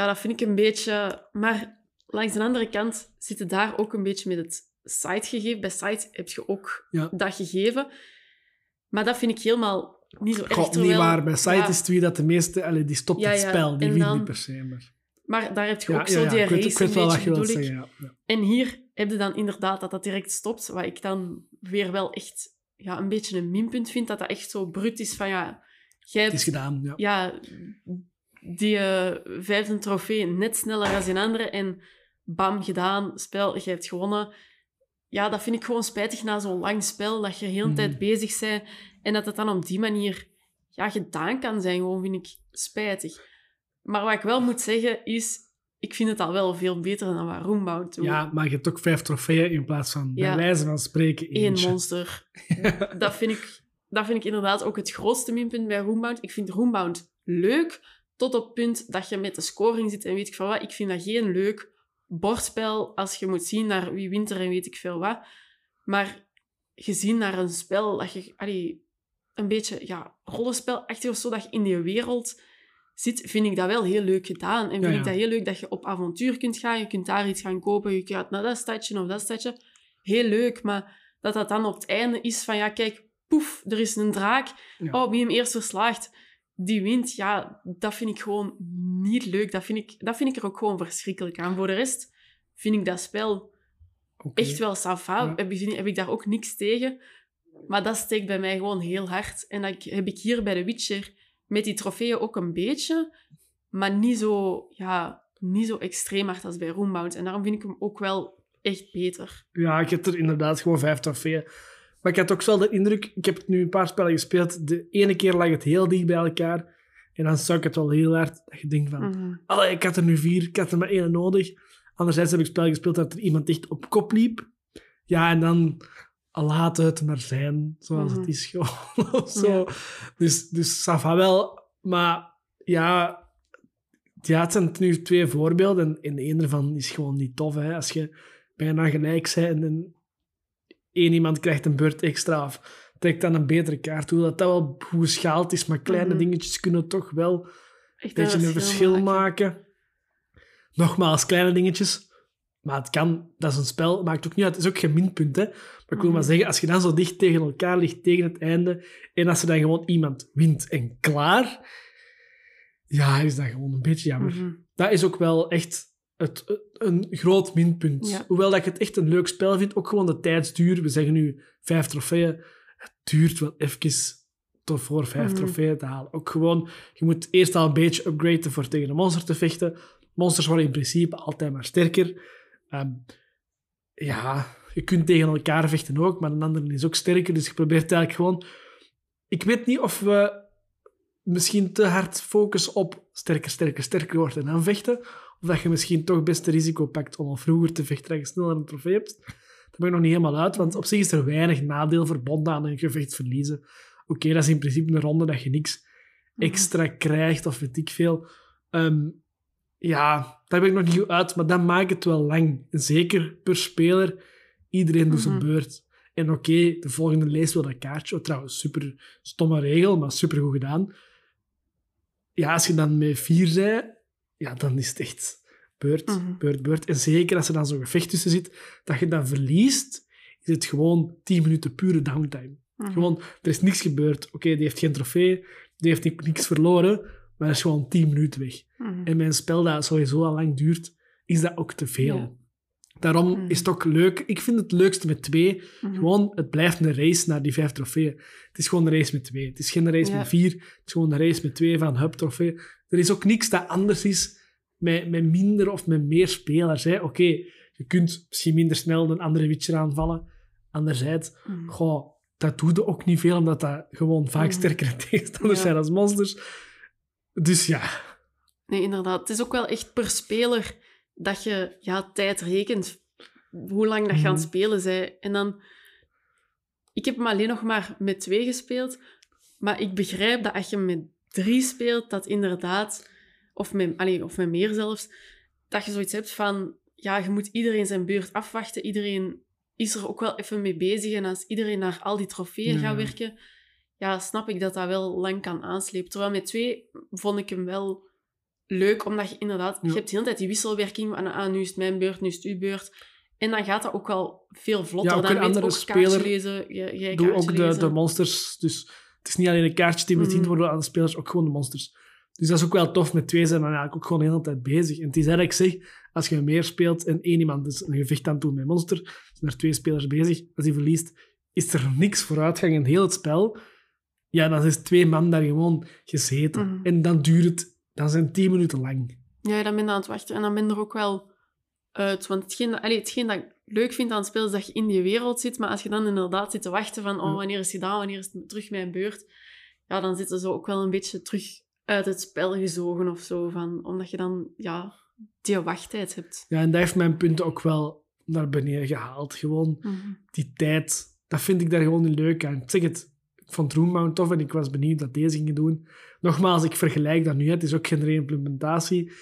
Ja, dat vind ik een beetje... Maar langs de andere kant zitten daar ook een beetje met het site-gegeven. Bij site heb je ook Ja. dat gegeven. Maar dat vind ik helemaal niet zo erg. God, niet waar. Bij site ja, is het wie dat de meeste... Allee, die stopt Ja, het spel. Die wint niet per se. Maar... Maar daar heb je ook zo die ik weet, race ik weet een wel wat beetje, bedoel zeggen. En hier heb je dan inderdaad dat dat direct stopt, wat ik dan weer wel echt ja, een beetje een minpunt vind, dat dat echt zo brut is van ja, jij Het is gedaan, ja. Die eh, vijfde trofee net sneller dan een andere en bam, gedaan, spel, je hebt gewonnen. Ja, dat vind ik gewoon spijtig na zo'n lang spel, dat je de hele tijd bezig bent en dat het dan op die manier ja, gedaan kan zijn, gewoon vind ik spijtig. Maar wat ik wel moet zeggen is, ik vind het al wel veel beter dan wat Roombound doet. Ja, maar je hebt ook vijf trofeeën in plaats van, bij Ja. wijze van spreken, Eén eentje. monster. dat, vind ik, dat vind ik inderdaad ook het grootste minpunt bij Roombound. Ik vind Roombound leuk, tot op het punt dat je met de scoring zit en weet ik veel wat. Ik vind dat geen leuk bordspel als je moet zien naar wie wint er en weet ik veel wat. Maar gezien naar een spel dat je... allee, een beetje ja, rollenspelachtig of zo, dat je in die wereld zit, vind ik dat wel heel leuk gedaan. En vind Ja, ja. ik dat heel leuk dat je op avontuur kunt gaan. Je kunt daar iets gaan kopen, je gaat naar dat stadje of dat stadje. Heel leuk, maar dat dat dan op het einde is van, ja, kijk, poef, er is een draak. Ja. Oh, wie hem eerst verslaagt, die wint. Ja, dat vind ik gewoon niet leuk. Dat vind ik, dat vind ik er ook gewoon verschrikkelijk aan. Voor de rest vind ik dat spel echt wel sava. Ja. Heb, ik- heb ik daar ook niks tegen. Maar dat steekt bij mij gewoon heel hard. En dat heb ik hier bij The Witcher met die trofeeën ook een beetje. Maar niet zo, ja, niet zo extreem hard als bij Roombound. En daarom vind ik hem ook wel echt beter. Ja, ik heb er inderdaad gewoon vijf trofeeën. Maar ik had ook wel de indruk... Ik heb het nu een paar spellen gespeeld. De ene keer lag het heel dicht bij elkaar. En dan zou ik het wel heel hard... Dat je denkt van... Mhm. Allee, ik had er nu vier, ik had er maar één nodig. Anderzijds heb ik spel gespeeld dat er iemand echt op kop liep. Ja, en dan laat het maar zijn, zoals Mhm. het is gewoon. of zo. Dus, dus ça va wel. Maar ja, ja, het zijn nu twee voorbeelden. En, en één ervan is gewoon niet tof. Hè. Als je bijna gelijk bent en, en één iemand krijgt een beurt extra of trekt dan een betere kaart. Hoe dat, dat wel goed geschaald is, maar kleine Mhm. dingetjes kunnen toch wel Echt een beetje een verschil maken. Nogmaals, kleine dingetjes. Maar het kan, dat is een spel, maakt ook niet uit. Het is ook geen minpunt, hè. Maar ik wil maar Mhm. zeggen, als je dan zo dicht tegen elkaar ligt, tegen het einde, en als er dan gewoon iemand wint en klaar, ja, is dat gewoon een beetje jammer. Mhm. Dat is ook wel echt het, een groot minpunt. Ja. Hoewel dat ik het echt een leuk spel vind, ook gewoon de tijdsduur. We zeggen nu vijf trofeeën. Het duurt wel even tot voor vijf Mhm. trofeeën te halen. Ook gewoon, je moet eerst al een beetje upgraden voor tegen een monster te vechten. Monsters worden in principe altijd maar sterker. Ehm, ja, je kunt tegen elkaar vechten ook, maar een ander is ook sterker. Dus je probeert eigenlijk gewoon... Ik weet niet of we misschien te hard focussen op sterker, sterker, sterker wordt en dan vechten. Of dat je misschien toch best het risico pakt om al vroeger te vechten dat je sneller een trofee hebt. Dat ben ik nog niet helemaal uit, want op zich is er weinig nadeel verbonden aan een gevecht verliezen. Oké, dat is in principe een ronde dat je niks Mhm. extra krijgt of weet ik veel. Ehm, ja, daar ben ik nog niet uit, maar dat maakt het wel lang. Zeker per speler. Iedereen doet zijn Mhm. beurt. En oké, de volgende leest wel dat kaartje. Oh, trouwens, super stomme regel, maar super goed gedaan. Ja, als je dan met vier zei, ja, dan is het echt beurt, Mhm. beurt, beurt. En zeker als er dan zo'n gevecht tussen zit, dat je dan verliest, is het gewoon 10 minuten pure downtime. Mhm. Gewoon, er is niks gebeurd. Oké, die heeft geen trofee, die heeft ni- niks verloren, maar dat is gewoon 10 minuten weg. Mhm. En bij een spel dat sowieso al lang duurt, is dat ook te veel. Ja. Daarom Mhm. is het ook leuk. Ik vind het leukste met twee. Mhm. Gewoon, het blijft een race naar die vijf trofeeën. Het is gewoon een race met twee. Het is geen race Ja. met vier. Het is gewoon een race met twee van hub trofee. Er is ook niks dat anders is met, met minder of met meer spelers. Oké, je kunt misschien minder snel een andere Witcher aanvallen. Anderzijds, Mhm. goh, dat doet er ook niet veel, omdat dat gewoon vaak sterkere tegenstanders Ja. zijn als monsters. Dus ja, Nee, inderdaad. Het is ook wel echt per speler dat je ja, tijd rekent. Hoe lang dat je aan het Mhm. spelen bent. En dan... Ik heb hem alleen nog maar met twee gespeeld. Maar ik begrijp dat als je met drie speelt, dat inderdaad... Of met, allee, of met meer zelfs. Dat je zoiets hebt van... Ja, je moet iedereen zijn beurt afwachten. Iedereen is er ook wel even mee bezig. En als iedereen naar al die trofeeën Ja. gaat werken... Ja, snap ik dat dat wel lang kan aanslepen. Terwijl met twee vond ik hem wel leuk, omdat je inderdaad... Ja. Je hebt de hele tijd die wisselwerking van ah, nu is het mijn beurt, nu is het uw beurt. En dan gaat dat ook wel veel vlotter. Ja, ook dan een je andere ook speler lezen, jij, doe ook de, lezen. de monsters. Dus het is niet alleen een kaartje die bediend Mhm. worden aan de spelers, ook gewoon de monsters. Dus dat is ook wel tof. Met twee zijn we eigenlijk ook gewoon de hele tijd bezig. En het is eigenlijk zeg, als je meer speelt en één iemand is een gevecht aan het doen met monster, zijn er twee spelers bezig. Als die verliest, is er niks vooruitgang in heel het spel. Ja, dan is twee man daar gewoon gezeten. Mhm. En dan duurt het, dan zijn het tien minuten lang. Ja, dan ben je aan het wachten. En dan ben je er ook wel uit. Want hetgeen, dat- allee, hetgeen dat ik leuk vind aan het spel, is dat je in die wereld zit. Maar als je dan inderdaad zit te wachten van, oh, Ja. wanneer is het gedaan, wanneer is het terug mijn beurt? Ja, dan zitten ze ook wel een beetje terug uit het spel gezogen of zo. Van, omdat je dan, ja, die wachttijd hebt. Ja, en dat heeft mijn punten ook wel naar beneden gehaald. Gewoon die tijd, dat vind ik daar gewoon niet leuk aan. Ik zeg het, ik vond Roombound tof en ik was benieuwd dat deze gingen doen. Nogmaals, ik vergelijk dat nu, het is ook geen reimplementatie.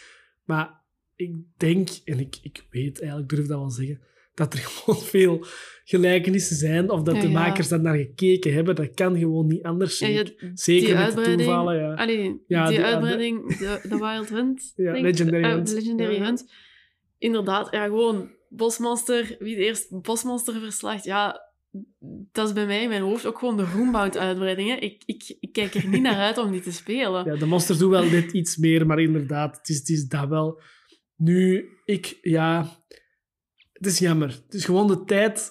Maar ik denk, en ik, ik weet eigenlijk, ik durf dat wel zeggen, dat er gewoon veel gelijkenissen zijn, of dat Ja, de ja. makers daar naar gekeken hebben. Dat kan gewoon niet anders. Ja, zijn. Zeker die met toevallen, ja. Allee, die, die- uitbreiding, de, de Wild Hunt. Legendary Eh, Hunt. Legendary. Hunt. Inderdaad, ja, gewoon bosmonster. Wie het eerst bosmonster verslaagt, ja, dat is bij mij in mijn hoofd ook gewoon de Roombound-uitbreiding. hè. Ik, ik, ik kijk er niet naar uit om die te spelen. Ja, de monsters doen wel net iets meer, maar inderdaad, het is, het is dat wel. Nu, ik, ja, het is jammer. Het is gewoon de tijd,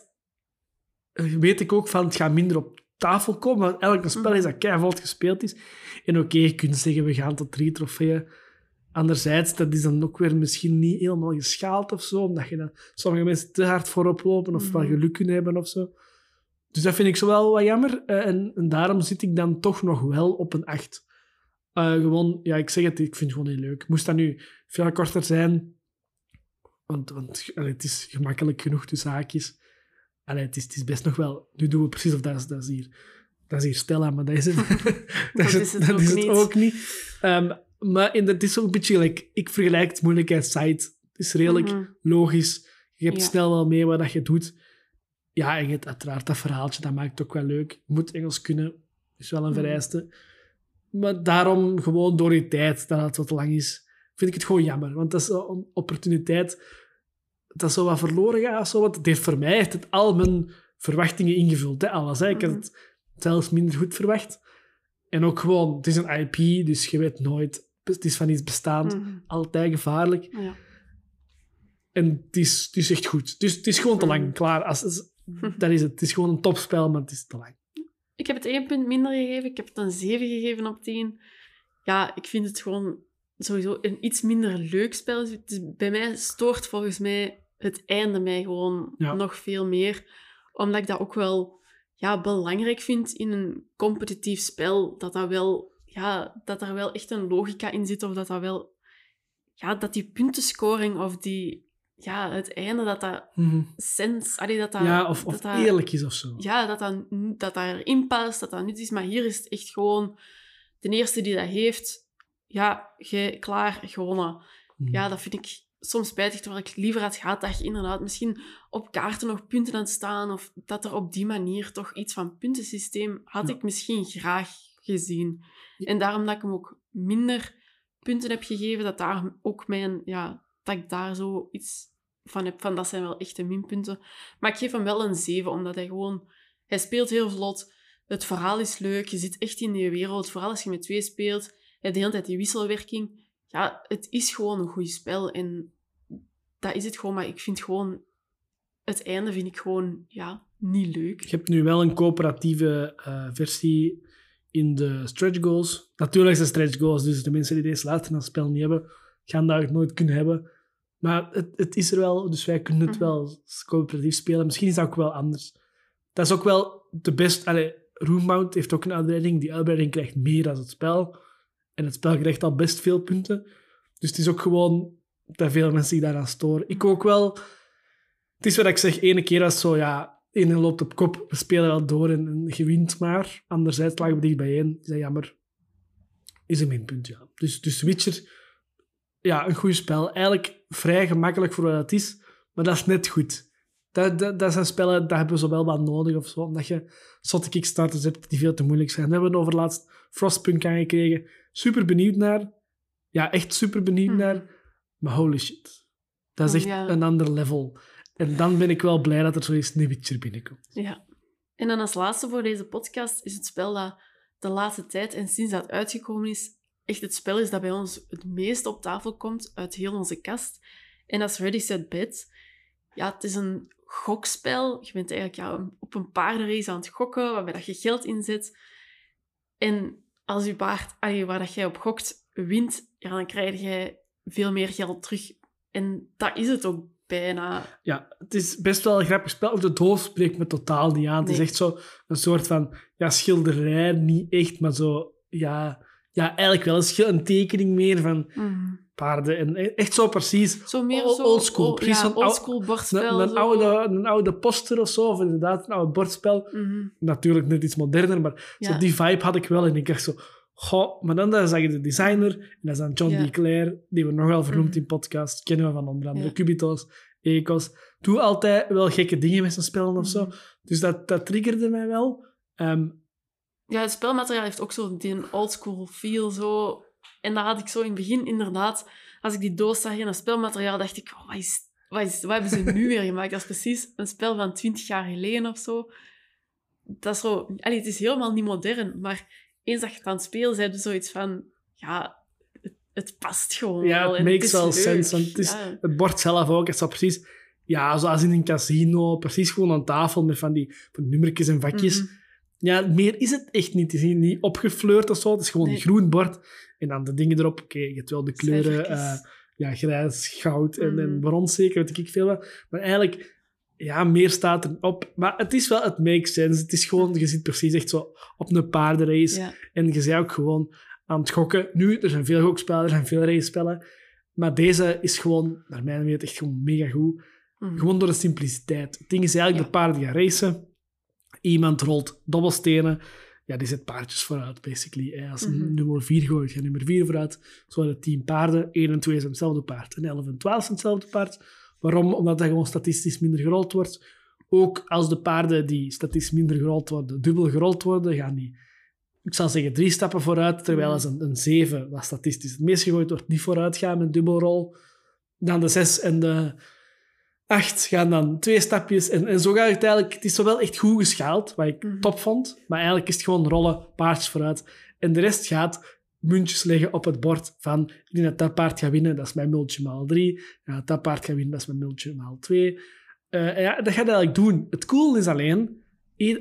eh, weet ik ook van, het gaat minder op tafel komen, want elk spel is dat keivalt gespeeld is. En oké, je kunt zeggen, we gaan tot drie trofeeën. Anderzijds, dat is dan ook weer misschien niet helemaal geschaald of zo, omdat je dan sommige mensen te hard voorop lopen of wel Mhm. geluk kunnen hebben of zo. Dus dat vind ik zo wel wat jammer. eh, en, en daarom zit ik dan toch nog wel op een 8. Eh, gewoon, ja, ik zeg het, ik vind het gewoon heel leuk. Moest dat nu veel korter zijn, want, want allee, het is gemakkelijk genoeg tussen haakjes. Allee, het, is, het is best nog wel... Nu doen we precies of dat is, dat is hier... Dat is hier Stella, maar dat is het, dat is het, dat is het ook niet. Ehm, maar in, het is ook een beetje gelijk... Ik vergelijk het moeilijkheidssite. Het is redelijk Mhm. logisch. Je hebt Ja. snel wel mee wat dat je doet. Ja, en je hebt uiteraard dat verhaaltje, dat maakt het ook wel leuk. Je moet Engels kunnen, is wel een Mhm. vereiste. Maar daarom, gewoon door die tijd, dat het wat lang is, vind ik het gewoon jammer. Want dat is een opportuniteit dat zo wat verloren gaat. Zo. Want het heeft voor mij heeft het al mijn verwachtingen ingevuld. Hè, alles. Hè. Ik had Mhm. het zelfs minder goed verwacht. En ook gewoon, het is een IP, dus je weet nooit. Het is van iets bestaand, Mhm. altijd gevaarlijk. Ja. En het is, het is echt goed. Dus het is gewoon te lang. Mhm. Klaar. Als- dat is het. Het is gewoon een topspel, maar het is te lang. Ik heb het één punt minder gegeven. Ik heb het een 7 gegeven op 10. Ja, ik vind het gewoon sowieso een iets minder leuk spel. Dus bij mij stoort volgens mij het einde mij gewoon Ja. nog veel meer. Omdat ik dat ook wel ja, belangrijk vind in een competitief spel. Dat, dat, wel, ja, dat er wel echt een logica in zit. Of dat dat wel... Ja, dat die puntenscoring of die... Ja, het einde, dat dat sens... allee, dat dat, ja, of, of dat dat- eerlijk is of zo. ja, dat dat, dat dat erin past, dat dat nut is. Maar hier is het echt gewoon... De eerste die dat heeft, ja, jij, klaar, gewonnen. Mhm. Ja, dat vind ik soms spijtig, terwijl ik liever had gehad dat je inderdaad misschien op kaarten nog punten aan het staan, of dat er op die manier toch iets van puntensysteem had Ja. ik misschien graag gezien. Ja. En daarom dat ik hem ook minder punten heb gegeven, dat daar ook mijn, ja, dat ik daar zo iets van heb, van dat zijn wel echte minpunten. Maar ik geef hem wel een 7, omdat hij gewoon, hij speelt heel vlot, het verhaal is leuk, je zit echt in die wereld, vooral als je met twee speelt, hebt de hele tijd die wisselwerking. Ja, het is gewoon een goed spel en dat is het gewoon, maar ik vind gewoon, het einde vind ik gewoon, ja, niet leuk. Je hebt nu wel een coöperatieve eh, versie in de stretch goals. Natuurlijk zijn stretch goals, dus de mensen die deze later het spel niet hebben, gaan dat nooit kunnen hebben. Maar het, het is er wel, dus wij kunnen het Mhm. wel coöperatief spelen. Misschien is dat ook wel anders. Dat is ook wel de best... Allee, Roombound heeft ook een uitbreiding. Die uitbreiding krijgt meer dan het spel. En het spel krijgt al best veel punten. Dus het is ook gewoon dat veel mensen zich daaraan storen. Ik ook wel... Het is wat ik zeg, ene keer was het zo, ja, ene loopt op kop, we spelen wel door en, en je wint maar. Anderzijds lagen we dicht bijeen. Is dat jammer? Is een minpunt, ja. Dus, dus Witcher, ja, een goed spel. Eigenlijk vrij gemakkelijk voor wat het is, maar dat is net goed. Dat, dat, dat zijn spellen, dat hebben we zo wel wat nodig of zo, omdat je zotte kickstarters hebt die veel te moeilijk zijn. We hebben over laatst Frostpunk aangekregen. Super benieuwd naar. Ja, echt super benieuwd Mhm. naar. Maar holy shit. Dat is echt Ja. een ander level. En dan ben ik wel blij dat er zoiets Witcher binnenkomt. Ja. En dan als laatste voor deze podcast is het spel dat de laatste tijd en sinds dat uitgekomen is, echt het spel is dat bij ons het meest op tafel komt uit heel onze kast. En dat is Ready Set Bet. Ja, het is een gokspel. Je bent eigenlijk ja, op een paardenrace aan het gokken, waarbij dat je geld inzet. En als je paard, allee, waar dat jij op gokt, wint, ja, dan krijg je veel meer geld terug. En dat is het ook bijna. Ja, het is best wel een grappig spel. De doos spreekt me totaal niet aan. Het is echt zo een soort van ja, schilderij, niet echt, maar zo... Ja, ja eigenlijk wel een, schil- een tekening meer van paarden. En e- echt zo precies... Zo meer Old- zo... oldschool, precies ja, oldschool bordspel. Een, oude, een oude poster of zo, of inderdaad een oude bordspel. Mhm. Natuurlijk net iets moderner, maar Ja. zo die vibe had ik wel. En ik dacht zo... Goh, maar dan zag je de designer, en dat is dan John Ja. D. Clare, die we nog wel vernoemd Mhm. in podcast, kennen we van onder andere. Cubitos, Ecos. Doe altijd wel gekke dingen met zijn spellen of zo. Mhm. Dus dat, dat triggerde mij wel. Ehm, Ja, het spelmateriaal heeft ook zo die oldschool feel. Zo. En daar had ik zo in het begin inderdaad, als ik die doos zag in het spelmateriaal, dacht ik, oh, wat, is, wat, is, wat hebben ze nu weer gemaakt? Dat is precies een spel van 20 jaar geleden of zo. Dat is zo... Allee, het is helemaal niet modern, maar eens dat je het aan het spelen bent, zoiets van, ja, het, het past gewoon Ja, wel. het makes wel sense, het is- Ja. het bord zelf ook, het staat precies... Ja, zoals in een casino, precies gewoon aan tafel met van die, van die nummertjes en vakjes. Mhm. Ja, meer is het echt niet. Het is niet opgefleurd of zo. Het is gewoon Nee. een groen bord. En dan de dingen erop. Oké, je hebt wel de kleuren... Eh, ja, grijs, goud en, en Mhm. brons zeker, weet ik veel wat. Maar eigenlijk, ja, meer staat erop. Maar het is wel, het makes sense. Het is gewoon, je zit precies echt zo op een paardenrace. Ja. En je bent ook gewoon aan het gokken. Nu, er zijn veel gokspellen, er zijn veel race-spellen. Maar deze is gewoon, naar mijn mening, echt gewoon mega goed. Mhm. Gewoon door de simpliciteit. Het ding is eigenlijk, Ja. de paarden gaan racen. Iemand rolt dobbelstenen. Ja, die zet paardjes vooruit, basically. Als een Mhm. nummer 4 gooit, gaat nummer 4 vooruit. Zo hadden 10 paarden. 1 en 2 zijn hetzelfde paard. En 11 en 12 zijn hetzelfde paard. Waarom? Omdat dat gewoon statistisch minder gerold wordt. ook als de paarden die statistisch minder gerold worden, dubbel gerold worden, gaan die, ik zal zeggen, drie stappen vooruit, terwijl als een, een zeven, wat statistisch het meest gegooid wordt, niet vooruit gaan met dubbelrol. Dan de zes en de acht gaan dan twee stapjes. En, en zo gaat het eigenlijk... Het is wel echt goed geschaald, wat ik Mhm. top vond. Maar eigenlijk is het gewoon rollen, paardjes vooruit. En de rest gaat muntjes leggen op het bord van... Ik denk dat dat paard gaat winnen, dat is mijn multje maal drie. Ja, dat paard gaat winnen, dat is mijn multje maal twee. Eh, en ja, dat gaat eigenlijk doen. Het cool is alleen...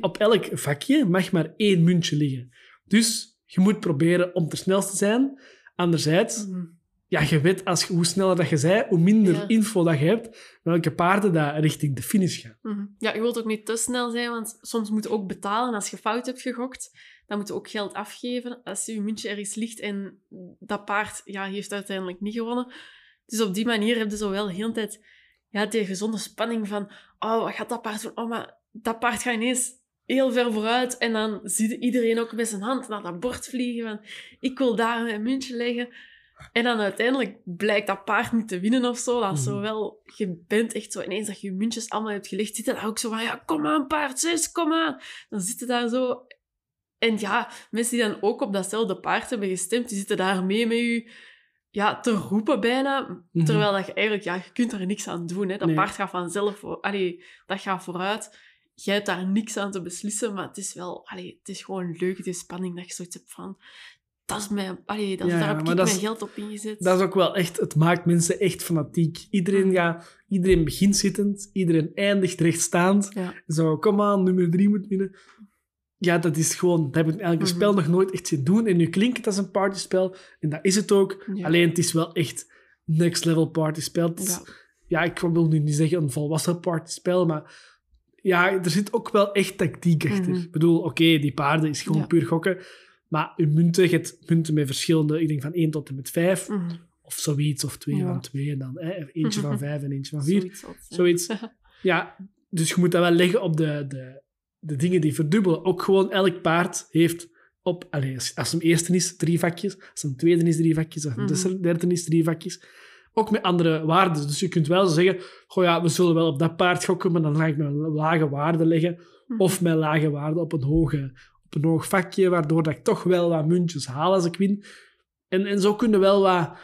op elk vakje mag maar één muntje liggen. Dus je moet proberen om te snelst te zijn. Anderzijds Mhm. Ja, je weet als, je- hoe sneller dat je zei, hoe minder Ja. info dat je hebt, welke paarden dat richting de finish gaan. Mhm. Ja, je wilt ook niet te snel zijn, want soms moet je ook betalen. Als je fout hebt gegokt, dan moet je ook geld afgeven. Als je muntje ergens ligt en dat paard ja, heeft uiteindelijk niet gewonnen. Dus op die manier heb je zo wel de hele tijd ja, die gezonde spanning van oh, wat gaat dat paard doen? Oh, maar dat paard gaat ineens heel ver vooruit. En dan ziet iedereen ook met zijn hand naar dat bord vliegen van ik wil daar mijn muntje leggen. En dan uiteindelijk blijkt dat paard niet te winnen of zo. Dat zo Mhm. wel... Je bent echt zo... Ineens dat je je muntjes allemaal hebt gelegd, zitten daar ook zo van... Ja, kom aan, paard, zes, kom aan. Dan zitten daar zo... En ja, mensen die dan ook op datzelfde paard hebben gestemd, die zitten daar mee met je ja, te roepen bijna. Mhm. Terwijl dat je eigenlijk... Ja, je kunt er niks aan doen. Hè. Dat Nee. paard gaat vanzelf... voor- Allee, dat gaat vooruit. Jij hebt daar niks aan te beslissen, maar het is wel... Allee, het is gewoon leuk, die spanning, dat je zoiets hebt van... Dat is mijn... Allee, dat, Ja, daar heb ik mijn is- geld op ingezet. Dat is ook wel echt, het maakt mensen echt fanatiek. Iedereen, gaat, iedereen begint zittend, iedereen eindigt rechtstaand. Ja. Zo, kom aan, nummer drie moet winnen. Ja, dat is gewoon, dat heb ik eigenlijk een Mhm. spel nog nooit echt zien doen. En nu klinkt het als een partyspel, en dat is het ook. Ja. Alleen het is wel echt next level partyspel. Ja. ja, ik wil nu niet zeggen een volwassen partyspel, maar ja, er zit ook wel echt tactiek achter. Mhm. Ik bedoel, oké, die paarden is gewoon puur gokken, maar je munten, je hebt munten met verschillende, ik denk van 1 tot en met 5, Mhm. of zoiets, of twee Ja. van 2, en dan eh, eentje van 5 en eentje van 4. Zoiets. Ja, dus je moet dat wel leggen op de, de, de dingen die verdubbelen. Ook gewoon elk paard heeft op, allez, als, hem eerste is, drie vakjes. Als hem tweede is, drie vakjes. Als hem Mhm. derde is, drie vakjes. Ook met andere waarden. Dus je kunt wel zeggen, goh ja, we zullen wel op dat paard gokken, maar dan ga ik mijn lage waarde leggen. Mhm. Of mijn lage waarde op een, hoge, een hoog vakje, waardoor dat ik toch wel wat muntjes haal als ik win. En, en zo kunnen wel wat,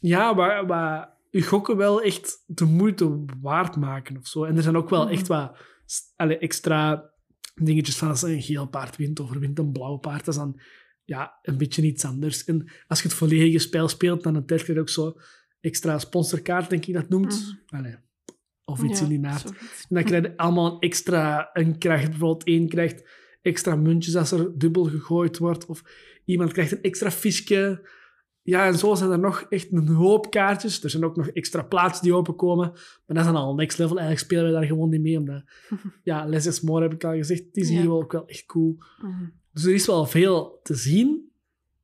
ja, wat, wat je gokken wel echt de moeite waard maken of zo. En er zijn ook wel Mhm. echt wat allee, extra dingetjes van als een geel paard wint of er wint een blauw paard. Dat is dan ja, een beetje iets anders. En als je het volledige spel speelt, dan krijg je ook zo extra sponsorkaart, denk ik dat noemt. Allee, of iets Ja, in die naart. En dan krijg je allemaal een extra... Een krijgt bijvoorbeeld één krijgt extra muntjes als er dubbel gegooid wordt. Of iemand krijgt een extra visje. Ja, en zo zijn er nog echt een hoop kaartjes. Er zijn ook nog extra plaatsen die openkomen. Maar dat is dan al next level. Eigenlijk spelen we daar gewoon niet mee. Omdat, ja, less is more, heb ik al gezegd. Het is hier wel ook wel echt cool. Mhm. Dus er is wel veel te zien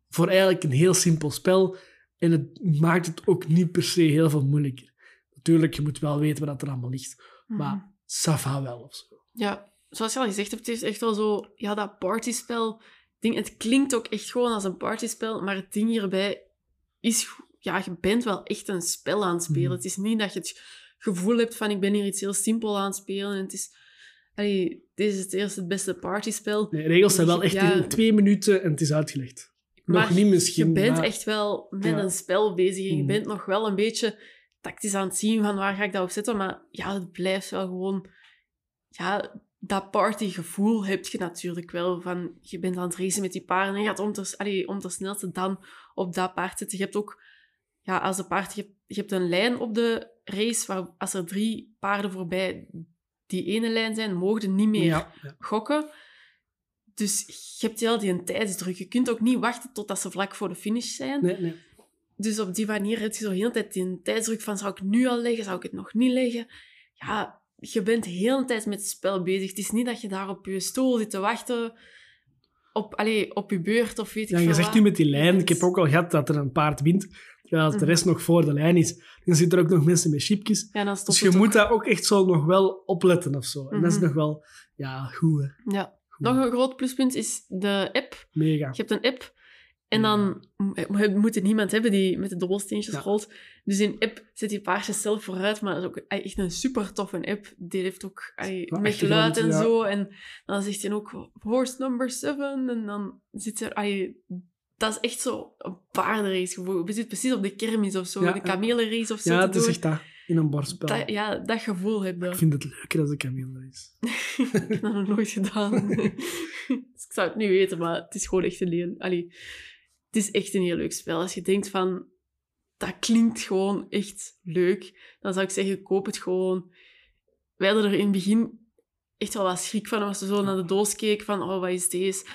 voor eigenlijk een heel simpel spel. En het maakt het ook niet per se heel veel moeilijker. Natuurlijk, je moet wel weten wat er allemaal ligt. Mhm. Maar Safa wel of zo. Ja, zoals je al gezegd hebt, het is echt wel zo... Ja, dat partyspel... Ding, het klinkt ook echt gewoon als een partyspel, maar het ding hierbij is... Ja, je bent wel echt een spel aan het spelen. Mhm. Het is niet dat je het gevoel hebt van ik ben hier iets heel simpel aan het spelen. En het is... Allee, dit is het eerste het beste partyspel. Nee, regels zijn wel echt Ja. in twee minuten en het is uitgelegd. Nog Maar niet misschien. Je bent maar- echt wel met Ja. een spel bezig en je Mhm. bent nog wel een beetje tactisch aan het zien van waar ga ik dat op zetten. Maar ja, het blijft wel gewoon... Ja, dat partygevoel heb je natuurlijk wel. Van, je bent aan het racen met die paarden en je gaat om te, allee, om te snelste dan op dat paard zitten. Je hebt ook... Ja, als een paard... Je hebt, je hebt een lijn op de race waar als er drie paarden voorbij die ene lijn zijn, mogen niet meer Ja, ja. gokken. Dus je hebt heel die een tijdsdruk. Je kunt ook niet wachten totdat ze vlak voor de finish zijn. Nee, nee. Dus op die manier heb je zo heel de tijd die tijdsdruk van zou ik nu al leggen, zou ik het nog niet leggen. Ja, je bent heel de tijd met het spel bezig. Het is niet dat je daar op je stoel zit te wachten op, allee, op je beurt of weet ik Ja, veel je zegt nu met die lijn, ik heb ook al gehad dat er een paard wint, terwijl de Mhm. rest nog voor de lijn is. Dan zitten er ook nog mensen met chipjes. Ja, dan Dus je moet ook. dat ook echt zo nog wel opletten of zo. En dat is Mhm. nog wel, ja, goed hè. Ja. Goed. Nog een groot pluspunt is de app. Mega. Je hebt een app En dan moet het niemand hebben die met de dobbelsteentjes Ja. rolt. Dus in app zet die paardjes zelf vooruit, maar dat is ook echt een super toffe app. Die heeft ook met geluid en ja. zo. En dan zegt hij ook horse number seven. En dan zit er... dat is echt zo een paardenrace gevoel. Je zit precies op de kermis of zo, Ja, de kamelenrace of zo Ja, het is echt dat. In een bordspel. Dat, ja, dat gevoel heb je. Ik vind het leuker als een kameel is. ik heb dat nog nooit gedaan. dus ik zou het niet weten, maar het is gewoon echt een heel... Allee, het is echt een heel leuk spel. Als je denkt van... Dat klinkt gewoon echt leuk. Dan zou ik zeggen, koop het gewoon. Wij hadden er in het begin echt wel wat schrik van. Als we zo naar de doos keken van, oh, wat is deze?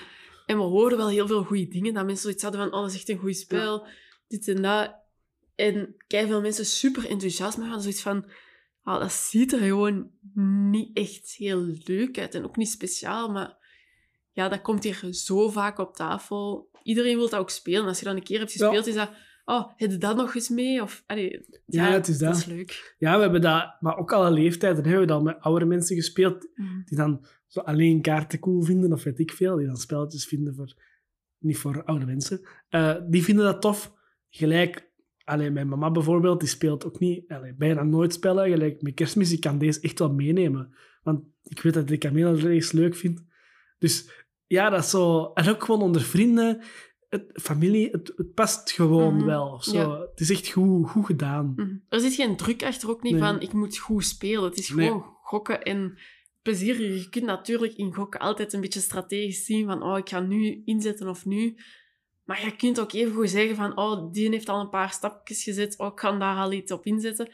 En we hoorden wel heel veel goede dingen. Dat mensen zoiets hadden van, oh, dat is echt een goed spel. Dit en dat. En veel mensen super enthousiast. Maar hadden zoiets van, ah, dat ziet er gewoon niet echt heel leuk uit. En ook niet speciaal, maar ja, dat komt hier zo vaak op tafel. Iedereen wil dat ook spelen. Als je dan een keer hebt gespeeld, is dat... Oh, heb je dat nog eens mee? Of, allee, Ja, het is dat. is leuk. Ja, we hebben dat, maar ook alle leeftijden hebben we dat met oudere mensen gespeeld, die dan zo alleen kaarten cool vinden, of weet ik veel, die dan spelletjes vinden voor, niet voor oude mensen. Eh, die vinden dat tof. Gelijk, alleen mijn mama bijvoorbeeld, die speelt ook niet, allee, bijna nooit spellen. Gelijk met kerstmis, die kan deze echt wel meenemen. Want ik weet dat ik de kamelenrace leuk vind. Dus ja, dat is zo... En ook gewoon onder vrienden, het, familie, het, het past gewoon Mhm, wel. Zo. ja. Het is echt goed, goed gedaan. Mhm. Er zit geen druk achter, ook niet Nee. van ik moet goed spelen. Het is Nee. gewoon gokken en plezier. Je kunt natuurlijk in gokken altijd een beetje strategisch zien van oh, ik ga nu inzetten of nu. Maar je kunt ook even goed zeggen van oh, die heeft al een paar stapjes gezet, oh, ik ga daar al iets op inzetten.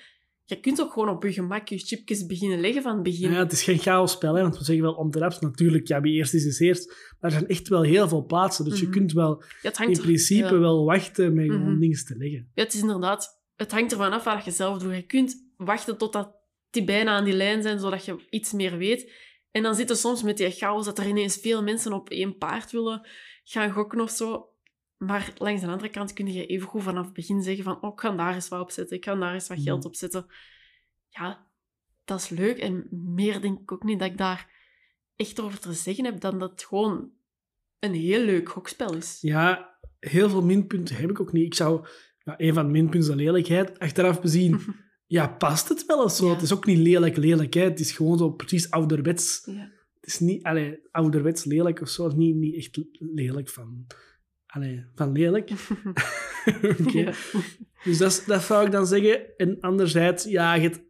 Je kunt ook gewoon op je gemak je chipjes beginnen leggen van het begin. Ja, het is geen chaosspel, hè, want we zeggen wel om de raps. Natuurlijk, ja, wie eerst is, is eerst. Maar er zijn echt wel heel veel plaatsen. Dus je Mhm. kunt wel Ja, in er- principe ja. wel wachten met gewoon Mhm. dingen te leggen. Ja, het is inderdaad... Het hangt ervan af wat je zelf doet. Je kunt wachten totdat die bijna aan die lijn zijn, zodat je iets meer weet. En dan zit er soms met die chaos dat er ineens veel mensen op één paard willen gaan gokken of zo. Maar langs de andere kant kun je even goed vanaf het begin zeggen van oh, ik ga daar eens wat op zetten, ik ga daar eens wat geld Mhm. op zetten. Ja, dat is leuk. En meer denk ik ook niet dat ik daar echt over te zeggen heb dan dat het gewoon een heel leuk gokspel is. Ja, heel veel minpunten heb ik ook niet. Ik zou... Ja, een van de minpunten is de lelijkheid. Achteraf bezien, ja, past het wel of zo. Ja. Het is ook niet lelijk lelijk, hè. Het is gewoon zo precies ouderwets. Ja. Het is niet allee, ouderwets lelijk of zo. Niet, niet echt lelijk van... Allee, van lelijk. Ja. Dus dat, dat zou ik dan zeggen. En anderzijds, ja, je hebt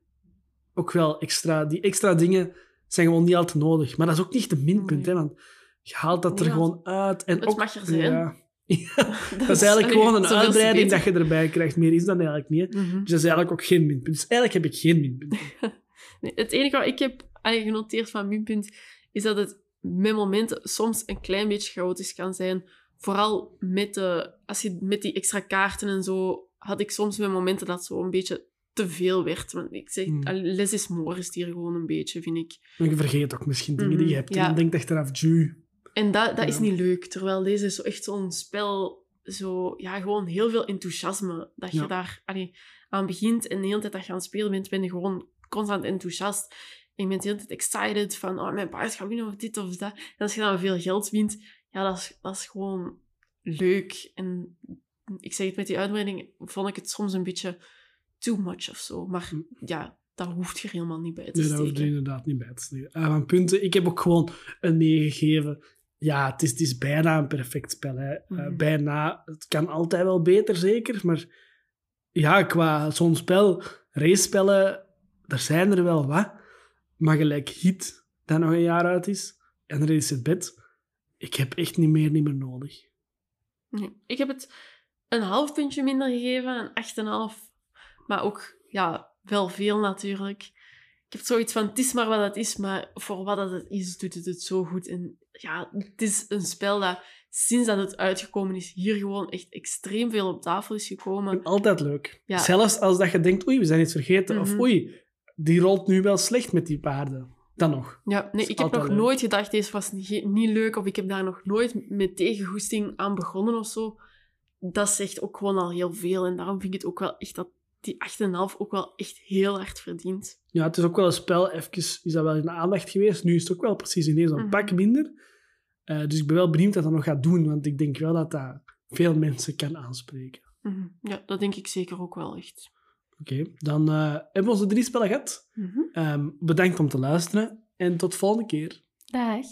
ook wel extra... Die extra dingen zijn gewoon niet altijd nodig. Maar dat is ook niet een minpunt, Nee. hè. Want je haalt dat er gewoon uit. En het ook, mag er zijn. Ja. Ja, dat is eigenlijk gewoon een uitbreiding dat je erbij krijgt. Meer is dat eigenlijk niet. Mhm. Dus dat is eigenlijk ook geen minpunt. Dus eigenlijk heb ik geen minpunt. Nee, het enige wat ik heb genoteerd van minpunt is dat het met momenten soms een klein beetje chaotisch kan zijn. Vooral met, de, als je, met die extra kaarten en zo, had ik soms met momenten dat zo een beetje te veel werd. Want ik zeg, Hmm. les is more is hier gewoon een beetje, vind ik. Maar je vergeet ook misschien dingen die je Mhm, hebt. ja. En denkt achteraf, ju. En dat, dat is niet leuk. Terwijl deze is zo echt zo'n spel, zo, ja, gewoon heel veel enthousiasme. Dat je Ja. daar allee, aan begint en de hele tijd dat je aan het spelen bent, ben je gewoon constant enthousiast. En je bent de hele tijd excited van, oh, mijn paard gaat winnen of dit of dat. En als je dan veel geld wint, ja, dat is, dat is gewoon leuk. En ik zeg het met die uitbreiding, vond ik het soms een beetje too much of zo. Maar Hm. ja, daar hoeft je er helemaal niet bij te Nee, dat hoeft er steken. inderdaad niet bij te steken. Ah, van punten, ik heb ook gewoon een 9 gegeven. Ja, het is, het is bijna een perfect spel. Hè. Eh, Mhm. bijna. Het kan altijd wel beter, zeker. Maar ja, qua zo'n spel, race-spellen, er zijn er wel wat. Maar gelijk Hit, dat nog een jaar uit is, en Race het Bed, ik heb echt niet meer, niet meer nodig. Nee. Ik heb het een half puntje minder gegeven, een 8,5. Maar ook, ja, wel veel natuurlijk. Ik heb zoiets van, het is maar wat het is, maar voor wat dat het is, doet het het zo goed. En ja, het is een spel dat sinds dat het uitgekomen is, hier gewoon echt extreem veel op tafel is gekomen. En altijd leuk. Ja. Zelfs als dat je denkt, oei, we zijn iets vergeten. Of Mhm. oei, die rolt nu wel slecht met die paarden. Dan nog. Ja, nee, ik heb nog leuk. nooit gedacht, deze was niet, leuk, of ik heb daar nog nooit met tegengoesting aan begonnen of zo. Dat zegt ook gewoon al heel veel. En daarom vind ik het ook wel echt dat die 8,5 ook wel echt heel hard verdient. Ja, het is ook wel een spel. Even is dat wel in de aandacht geweest. Nu is het ook wel precies ineens een Mhm. pak minder. Eh, dus ik ben wel benieuwd wat dat nog gaat doen. Want ik denk wel dat dat veel mensen kan aanspreken. Mhm. Ja, dat denk ik zeker ook wel echt. Oké, dan eh, hebben we onze drie spellen gehad. Mhm. Ehm, bedankt om te luisteren en tot volgende keer. Dag.